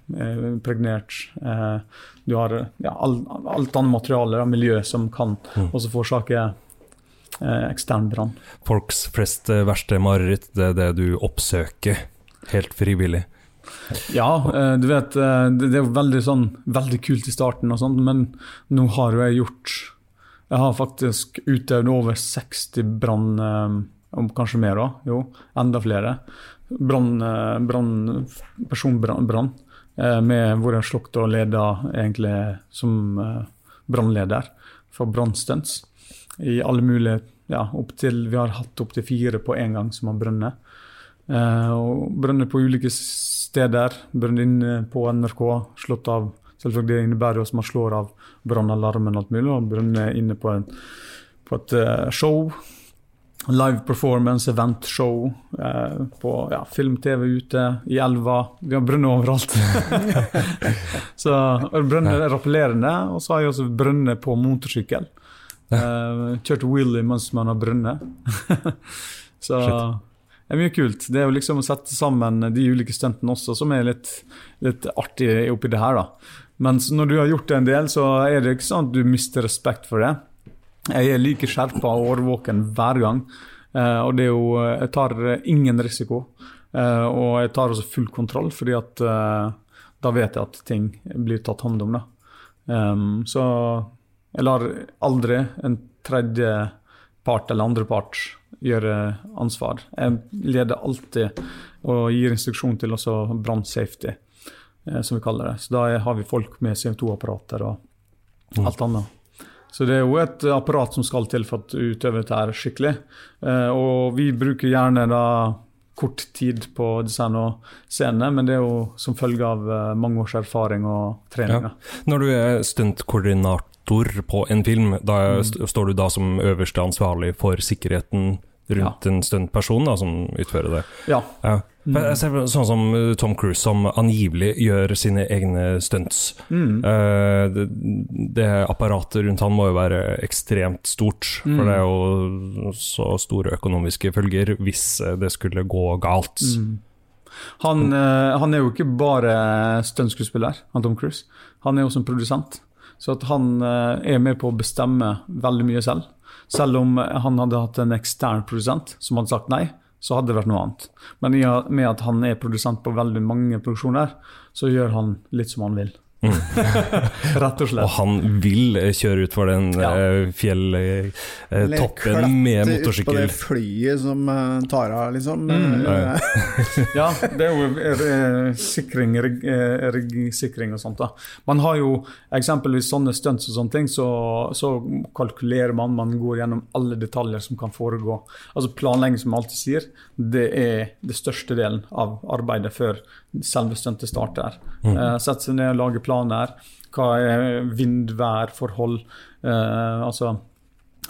Speaker 4: pregnert. Eh, du har ja, alt annet materiale og miljø som kan også forårsake eh, ekstern brann.
Speaker 2: Folks flest eh, verste mareritt, det er det du oppsøker helt frivillig.
Speaker 4: Ja, eh, du vet, eh, det er veldig sånn veldig kult i starten, og sånt, men nå har jo jeg gjort Jeg har faktisk utøvd over 60 brann, eh, kanskje mer òg, jo, enda flere. Brann, brann, personbrann, med hvor jeg slukte og leda egentlig som brannleder for brannstunts. I alle mulige ja, opp til, Vi har hatt opptil fire på én gang som har brunnet. Eh, og brønner på ulike steder. Brønner inne på NRK, slått av selvfølgelig det innebærer jo at man slår av brannalarmen og alt mulig. Og brønner inne på, en, på et eh, show. Live performance, eventshow. Eh, på ja, film-TV ute, i elva. Vi har brønner overalt. så Brønner er rappellerende, og så har jeg også brønner på motorsykkel. Eh, kjørt wheelie mens man har brønner. så det er mye kult. Det er jo liksom å sette sammen de ulike stuntene også, som er litt, litt artig oppi det her. da. Mens når du har gjort det en del, så er det ikke sånn at du mister respekt for det. Jeg er like skjerpa og årvåken hver gang. Eh, og det er jo Jeg tar ingen risiko. Eh, og jeg tar også full kontroll, fordi at eh, da vet jeg at ting blir tatt hånd om. da. Så jeg lar aldri en tredje part eller andre part gjøre ansvar. Jeg leder alltid og gir instruksjon til også brannsafety, safety, som vi kaller det. Så da har vi folk med CO2-apparater og alt annet. Så det er jo et apparat som skal til for at utøvet er dette her skikkelig. Eh, og vi bruker gjerne da kort tid på design og scene, men det er jo som følge av eh, mange års erfaring og treninger.
Speaker 2: Ja. Når du er stuntkoordinator på en film, da
Speaker 4: Mm.
Speaker 2: st- står du da som øverste ansvarlig for sikkerheten rundt en stuntperson som utfører det?
Speaker 4: Ja.
Speaker 2: Ja. Mm. Sånn som uh, Tom Cruise, som angivelig gjør sine egne stunts.
Speaker 4: Mm.
Speaker 2: Eh, det, det apparatet rundt han må jo være ekstremt stort, for
Speaker 4: Mm.
Speaker 2: det er jo så store økonomiske følger hvis eh, det skulle gå galt.
Speaker 4: Mm. Han, eh, han er jo ikke bare stuntskuespiller, han Tom Cruise. Han er jo også en produsent. Så at han eh, er med på å bestemme veldig mye selv. Selv om han hadde hatt en ekstern produsent som hadde sagt nei, så hadde det vært noe annet. Men i og med at han er produsent på veldig mange produksjoner, så gjør han litt som han vil. Rett og slett.
Speaker 2: Og han vil eh, kjøre utfor den
Speaker 4: Ja.
Speaker 2: eh, fjelltoppen med
Speaker 3: klette Ut på det flyet som eh, tar av, liksom.
Speaker 4: Mm.
Speaker 3: Eh,
Speaker 4: Ja, det er jo eh, sikring, rigg- eh, riggsikring og sånt. da. Man har jo eksempelvis sånne stunts og sånne ting, så, så kalkulerer man, man går gjennom alle detaljer som kan foregå. Altså Planlegging, som jeg alltid sier, det er det største delen av arbeidet før selve stuntet starter. Eh, Sette seg ned og lage planer. Hva er vindværforhold? forhold? Eh, altså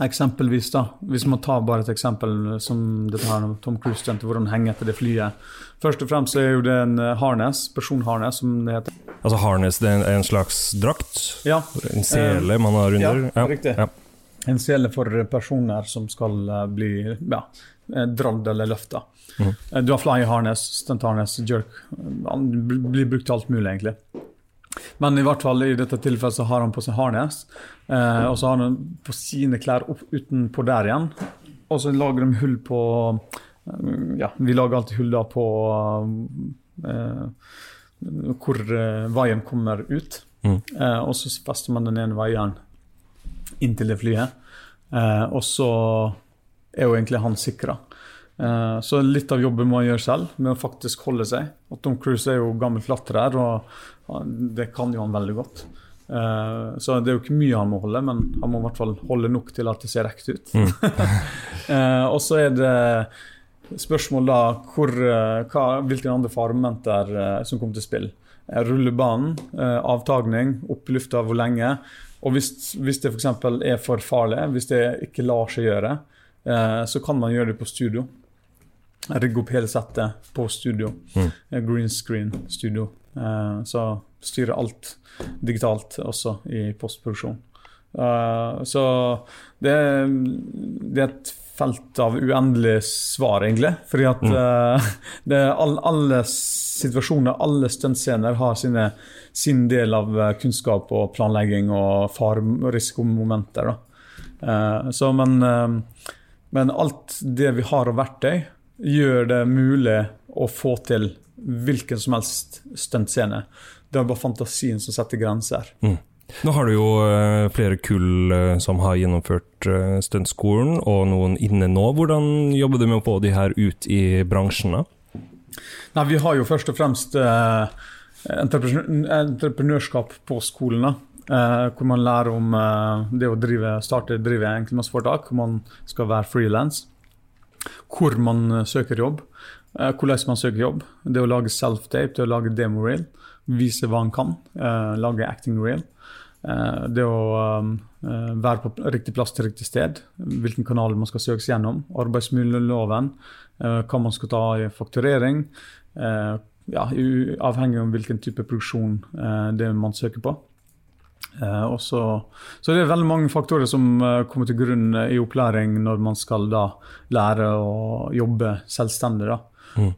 Speaker 4: Eksempelvis, da, hvis man tar bare et eksempel som dette her, Tom Cruise kjente, hvor han henger etter det flyet. Først og fremst er jo det en eh, harness, personharness, som det heter.
Speaker 2: Altså harness, det er en, slags drakt?
Speaker 4: Ja,
Speaker 2: En sele man har under?
Speaker 4: ja, riktig.
Speaker 2: Ja.
Speaker 4: En sele for personer som skal eh, bli ja, eh, dradd eller løfta. Eh, Du har fly harness, stunt harness, jerk. Den blir brukt til alt mulig, egentlig. Men i hvert fall i dette tilfellet så har han på seg harness, eh, og så har han på sine klær opp utenpå der igjen. Og så lager de hull på eh, Ja, vi lager alltid hull da på eh, hvor eh, veien kommer ut.
Speaker 2: Mm.
Speaker 4: Eh, og så fester man den ene veien inntil det flyet. Eh, og så er jo egentlig han sikra. Eh, så litt av jobben må han gjøre selv, med å faktisk holde seg. Og Tom Cruise er jo gammel klatrer, og det kan jo han veldig godt. Eh, så det er jo ikke mye han må holde, men han må i hvert fall holde nok til at det ser ekte ut. Eh, og så er det spørsmål da hvor, hva, hvilke andre faremomenter eh, som kommer til spill. Rullebanen, avtagning, opp i lufta hvor lenge. Og hvis, hvis det f.eks. er for farlig, hvis det ikke lar seg gjøre, så kan man gjøre det på studio. Rigge opp hele settet på studio.
Speaker 2: Mm.
Speaker 4: Eh, Green screen studio. Eh, så styre alt digitalt også i postproduksjon. Uh, så det, det er et felt av uendelig svar, egentlig. Fordi at uh, det all, alle situasjoner, alle stuntscener har sine, sin del av kunnskap og planlegging og far risikomomenter. Da. Så, men, men alt det vi har av verktøy, gjør det mulig å få til hvilken som helst stuntscene. Det er bare fantasien som setter grenser.
Speaker 2: Nå har du jo eh, flere kull eh, som har gjennomført uh, stuntskolen, og noen inne nå. Hvordan jobber du med å få de her ut i bransjen? da?
Speaker 4: Nei, Vi har jo først og fremst eh, entreprenørskap på skolen. da. Eh, hvor man lærer om eh, det å drive, starte drive enkeltmannsforetak, hvor man skal være frilans. Hvor man eh, søker jobb, eh, hvordan man søker jobb. Det å lage self-tape, det å lage demo-reel. Vise hva man kan. eh, lage acting reel. Eh, det å være på riktig plass til riktig sted. Hvilken kanal man skal søkes gjennom. Arbeidsmiljøloven. hva man skal ta i fakturering. ja, avhengig av hvilken type produksjon det man søker på. Eh, og så, så det er veldig mange faktorer som eh, kommer til grunn eh, i opplæring når man skal da lære å jobbe selvstendig. da. Mm.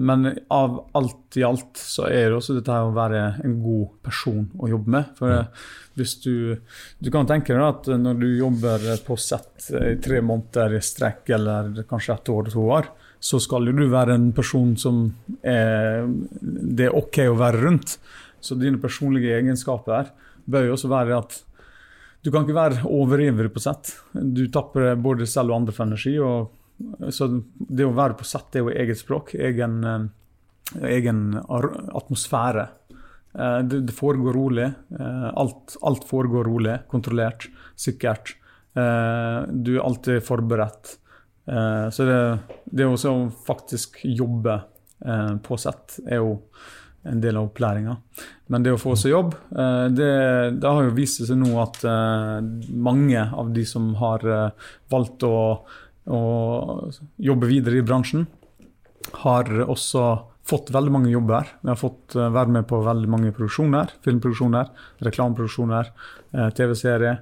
Speaker 4: men av alt i alt så er det også dette her å være en god person å jobbe med. For mm. hvis du Du kan tenke deg at når du jobber på sett i tre måneder i strekk, eller kanskje ett år, to år, så skal jo du være en person som er, det er OK å være rundt. Så dine personlige egenskaper bør jo også være at du kan ikke være overivrig på sett. Du tapper både selv og andre for energi. Og, så det å være på sett er jo eget språk, egen, eh, egen atmosfære. Eh, Det, det foregår rolig. eh, Alt, alt foregår rolig, kontrollert, sikkert. Du er alltid forberedt. Så det, det å faktisk jobbe på sett er jo en del av opplæringa. Men det å få seg jobb, eh, det, det har jo vist seg nå at eh, mange av de som har eh, valgt å, å jobbe videre i bransjen, har også fått veldig mange jobber. Vi har fått være med på veldig mange produksjoner. Filmproduksjoner, reklameproduksjoner, TV-serier.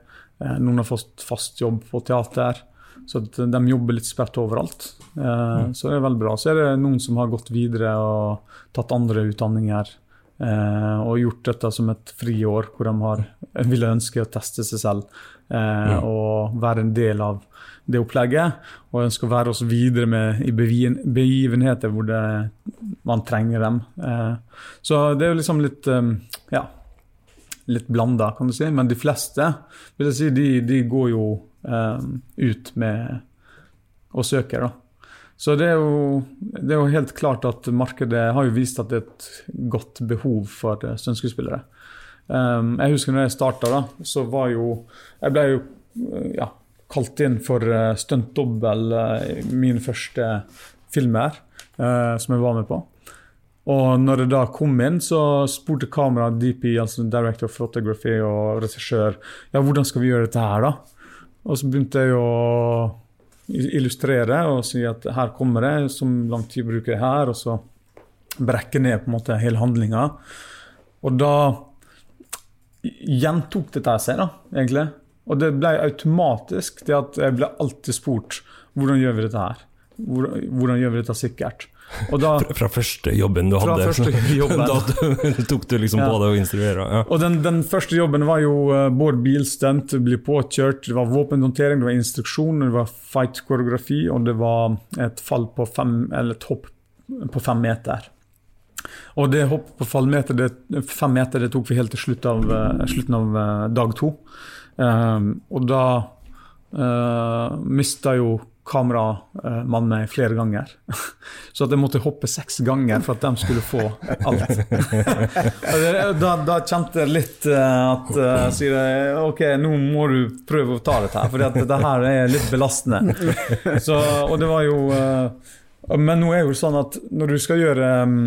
Speaker 4: Noen har fått fast jobb på teater. Så de jobber litt spredt overalt. Eh, Så det er veldig bra. Så er det noen som har gått videre og tatt andre utdanninger. eh, Og gjort dette som et friår, hvor de har, ville ønske å teste seg selv. eh, Og være en del av det opplegget. Og ønske å være oss videre med, i begivenheter hvor det, man trenger dem. Eh, Så det er jo liksom litt eh, Ja litt blanda, kan du si. Men de fleste vil jeg si, de, de går jo ut med og søker. da. Så det er, jo, det er jo helt klart at markedet har jo vist at det er et godt behov for eh, stuntskuespillere. Um, jeg husker når jeg starta, så var jo Jeg ble jo eh, ja, kalt inn for uh, stuntdobbel i min første filmer uh, som jeg var med på. Og når det da kom inn, så spurte kamera DP, altså Director of Photography og regissør, ja, hvordan skal vi gjøre dette her, da? Og så begynte jeg å illustrere og si at her kommer det, som lang tid bruker jeg her, og så brekke ned på en måte hele handlinga. Og da gjentok dette seg, da, egentlig. Og det ble automatisk det at jeg ble alltid spurt hvordan gjør vi dette her? Hvordan, hvordan gjør vi dette sikkert? Da,
Speaker 2: Fra, fra første jobben du hadde.
Speaker 4: jobben.
Speaker 2: da tok du liksom
Speaker 4: Ja.
Speaker 2: på deg å instruere. Ja.
Speaker 4: Og den, den første jobben var jo uh, både bilstunt, bli påkjørt, det var våpenhåndtering, det var instruksjon, det var fight-koreografi, og det var et fall på fem, eller et hopp på fem meter. Og det hoppet på fem meter, det, fem meter det tok vi helt til slutt av, uh, slutten av uh, dag to. Um, og da uh, mista jo kameramann meg flere ganger. Så at jeg måtte hoppe seks ganger for at de skulle få alt. Da, da kjente jeg litt eh, at uh, sier jeg, ok, nå må du prøve å ta dette her, for det her er litt belastende. Så, og det var jo eh, Men nå er jo sånn at når du skal gjøre um,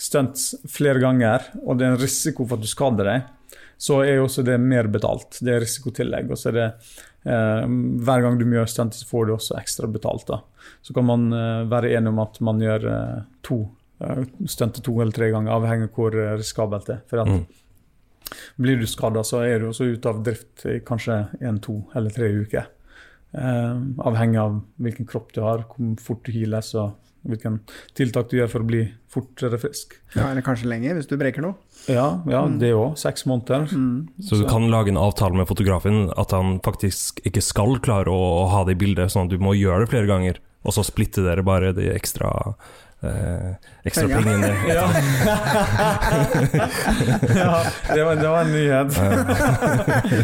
Speaker 4: stunts flere ganger, og det er en risiko for at du skader deg, så er jo også det mer betalt. Det er risikotillegg. og så er det eh, Hver gang du gjør stunt, så får du også ekstra betalt. da. Så kan man eh, være enig om at man gjør eh, to uh, to eller tre ganger, avhengig av hvor eh, risikabelt det er. For at
Speaker 2: Mm.
Speaker 4: Blir du skada, så er du også ute av drift i kanskje én, to eller tre uker. Eh, avhengig av hvilken kropp du har, hvor fort du heales og hvilken tiltak du gjør for å bli fortere frisk.
Speaker 3: Ja, eller kanskje lenger, hvis du breker noe.
Speaker 4: Ja, ja det òg. Seks måneder.
Speaker 2: Så du kan lage en avtale med fotografen at han faktisk ikke skal klare å, å ha det i bildet, sånn at du må gjøre det flere ganger, og så splitter dere bare de ekstra eh, ekstra pengene.
Speaker 4: Ja. ja det, var, det var en nyhet.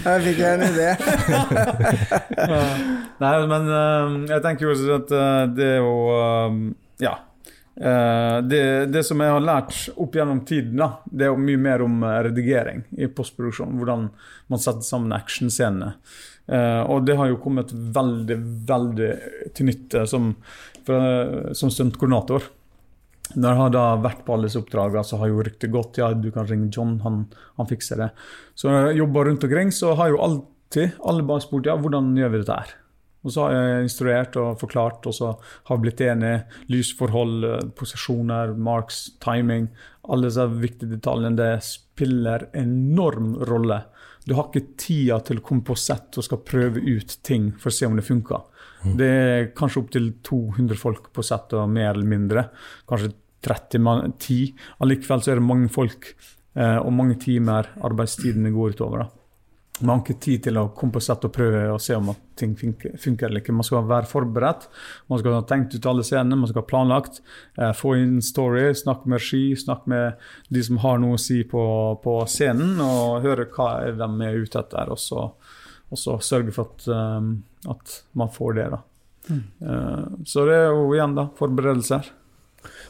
Speaker 3: Her fikk jeg en idé.
Speaker 4: Nei, men eh, jeg tenker jo også at eh, det er jo eh, Ja. Eh, det, det som jeg har lært opp gjennom tiden, da, det er jo mye mer om eh, redigering i postproduksjon. Hvordan man setter sammen actionscenene. Uh, og det har jo kommet veldig, veldig til nytte som, fra- som stuntkoordinator. Når jeg har da vært på alle disse oppdragene, så har jo ryktet gått. Ja, du kan ringe John, han, han fikser det. Så når jeg jobber rundt omkring, så har jo alltid alle bare spurt ja, hvordan gjør vi dette her. Og så har jeg instruert og forklart, og så har vi blitt enige. Lysforhold, eh, posisjoner, marks, timing. Alle disse viktige detaljene. Det spiller enorm rolle. Du har ikke tida til å komme på sett og skal prøve ut ting for å se om det funker. Det er kanskje opptil 200 folk på sett, og mer eller mindre. Kanskje 30 man, 10. Allikevel så er det mange folk eh, og mange timer arbeidstidene går utover. da. Man har ikke tid til å komme på sett og prøve og se om ting funker, funker eller ikke. Man skal være forberedt, man skal ha tenkt ut alle scenene, man skal ha planlagt. Eh, få inn story, snakke med regi, snakke med de som har noe å si på, på scenen, og høre hva de er ute etter, og så, og så sørge for at, um, at man får det. da. Eh, så det er jo igjen da, forberedelser.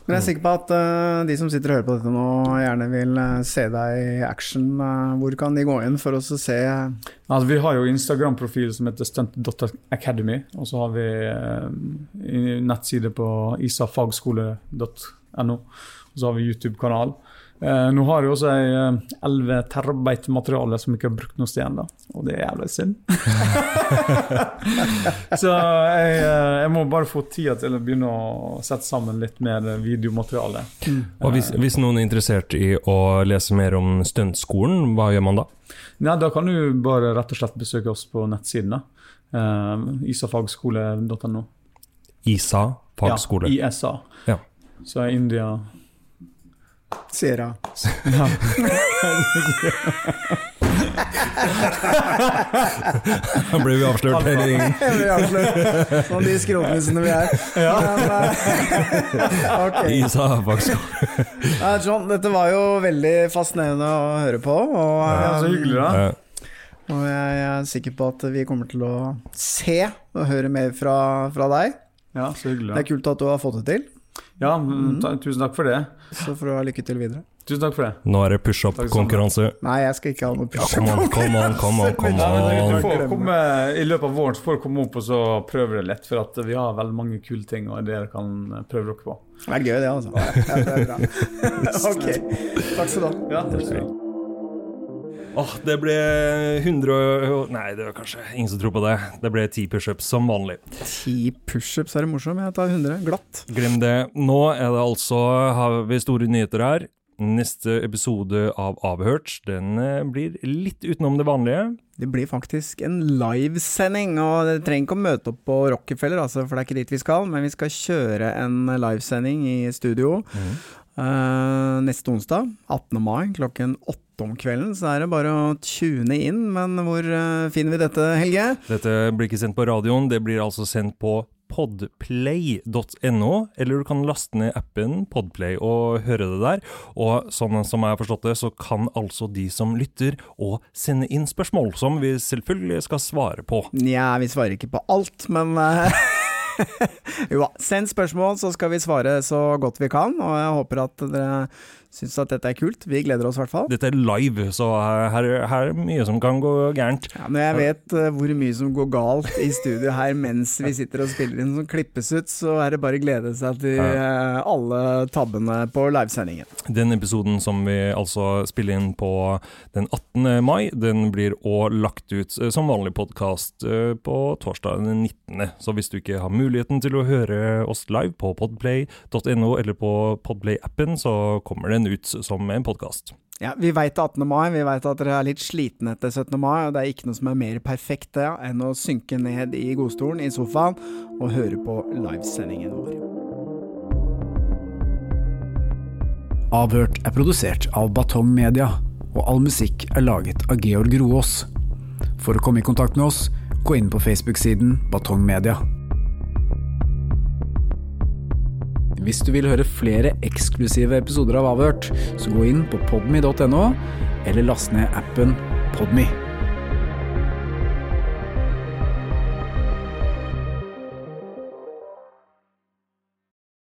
Speaker 3: Men jeg er sikker på at uh, de som sitter og hører på dette nå, gjerne vil uh, se deg i action. Uh, hvor kan de gå inn for oss å se
Speaker 4: Altså, vi har jo Instagram-profil som heter stunt.academy, og så har vi uh, nettside på isafagskole.no, og så har vi YouTube-kanal. Eh, nå har jeg også ei eh, 11 terabyte materiale som ikke har brukt noe sted ennå, og det er jævlig synd. så jeg, eh, jeg må bare få tida til å begynne å sette sammen litt mer videomateriale.
Speaker 2: Og hvis, hvis noen er interessert i å lese mer om stuntskolen, hva gjør man da?
Speaker 4: Nei, da kan du bare rett og slett besøke oss på nettsidene. Eh, isafagskole.no.
Speaker 2: ISA fagskole.
Speaker 4: Ja, ISA.
Speaker 2: Ja.
Speaker 4: Så er India
Speaker 3: Sierra?
Speaker 4: ja.
Speaker 2: Da blir vi avslørt hele gjengen.
Speaker 3: Jeg. Sånn de skrotnissene vi er. Ja. okay. ok.
Speaker 2: ISA.
Speaker 3: John, dette var jo veldig fascinerende å høre på. Og,
Speaker 4: ja, så hyggelig, da.
Speaker 2: Eh,
Speaker 3: og jeg er sikker på at vi kommer til å se og høre mer fra, fra deg.
Speaker 4: Ja, så hyggelig.
Speaker 3: Det er kult at du har fått det til.
Speaker 4: Ja, mm. ta, tusen takk for det.
Speaker 3: Så får du ha lykke til videre.
Speaker 4: Tusen takk for det.
Speaker 2: Nå er det push-up-konkurranse.
Speaker 3: Nei, jeg skal ikke ha noe
Speaker 2: push-up konkurranse kom an,
Speaker 4: kom an.
Speaker 2: Kom
Speaker 4: du komme, I løpet av våren så får du komme opp og så prøve det litt, for at vi har veldig mange kule ting og dere kan prøve dere på.
Speaker 3: Det er gøy, det, altså. Ja, det er bra. Ok, takk skal du ha.
Speaker 4: Ja, takk.
Speaker 2: Åh, det ble 100 og- Nei, det var kanskje ingen som tror på det. Det ble ti pushups som vanlig.
Speaker 3: Ti pushups er det morsomt, jeg tar 100 glatt.
Speaker 2: Glem det. Nå er det altså har vi store nyheter her. Neste episode av Avhørt den eh, blir litt utenom det vanlige.
Speaker 3: Det blir faktisk en livesending, og dere trenger ikke å møte opp på Rockefeller, altså, for det er ikke dit vi skal, men vi skal kjøre en livesending i studio eh, neste onsdag, 18. mai, klokken åtte om kvelden. Så er det bare å tune inn, men hvor eh, finner vi dette, Helge?
Speaker 2: Dette blir ikke sendt på radioen, det blir altså sendt på podplay.no, eller du kan laste ned appen Podplay og høre det der. Og sånn som jeg har forstått det, så kan altså de som lytter å sende inn spørsmål, som vi selvfølgelig skal svare på.
Speaker 3: Nja, vi svarer ikke på alt, men eh, Jo da, send spørsmål, så skal vi svare så godt vi kan. Og jeg håper at dere syns at dette er kult. Vi gleder oss i hvert fall.
Speaker 2: Dette er live, så her, her er mye som kan gå gærent.
Speaker 3: Ja, når jeg vet uh, hvor mye som går galt i studio her mens vi sitter og spiller inn, som klippes ut, så er det bare å glede seg til uh, alle tabbene på livesendingen.
Speaker 2: Den episoden som vi altså spiller inn på den 18. mai, den blir òg lagt ut uh, som vanlig podkast på torsdag den 19. Så hvis du ikke har muligheten til å høre oss live på podplay.no eller på Podplay-appen, så kommer den ut som en podkast.
Speaker 3: Ja, Vi veit 18. mai, vi veit at dere er litt slitne etter 17. mai, og det er ikke noe som er mer perfekt det enn å synke ned i godstolen i sofaen og høre på livesendingen vår.
Speaker 1: Avhørt er produsert av Batong Media, og all musikk er laget av Georg Roås. For å komme i kontakt med oss, gå inn på Facebook-siden Batong Media. Hvis du vil høre flere eksklusive episoder av Avhørt, så gå inn på podme.no, eller last ned appen Podme.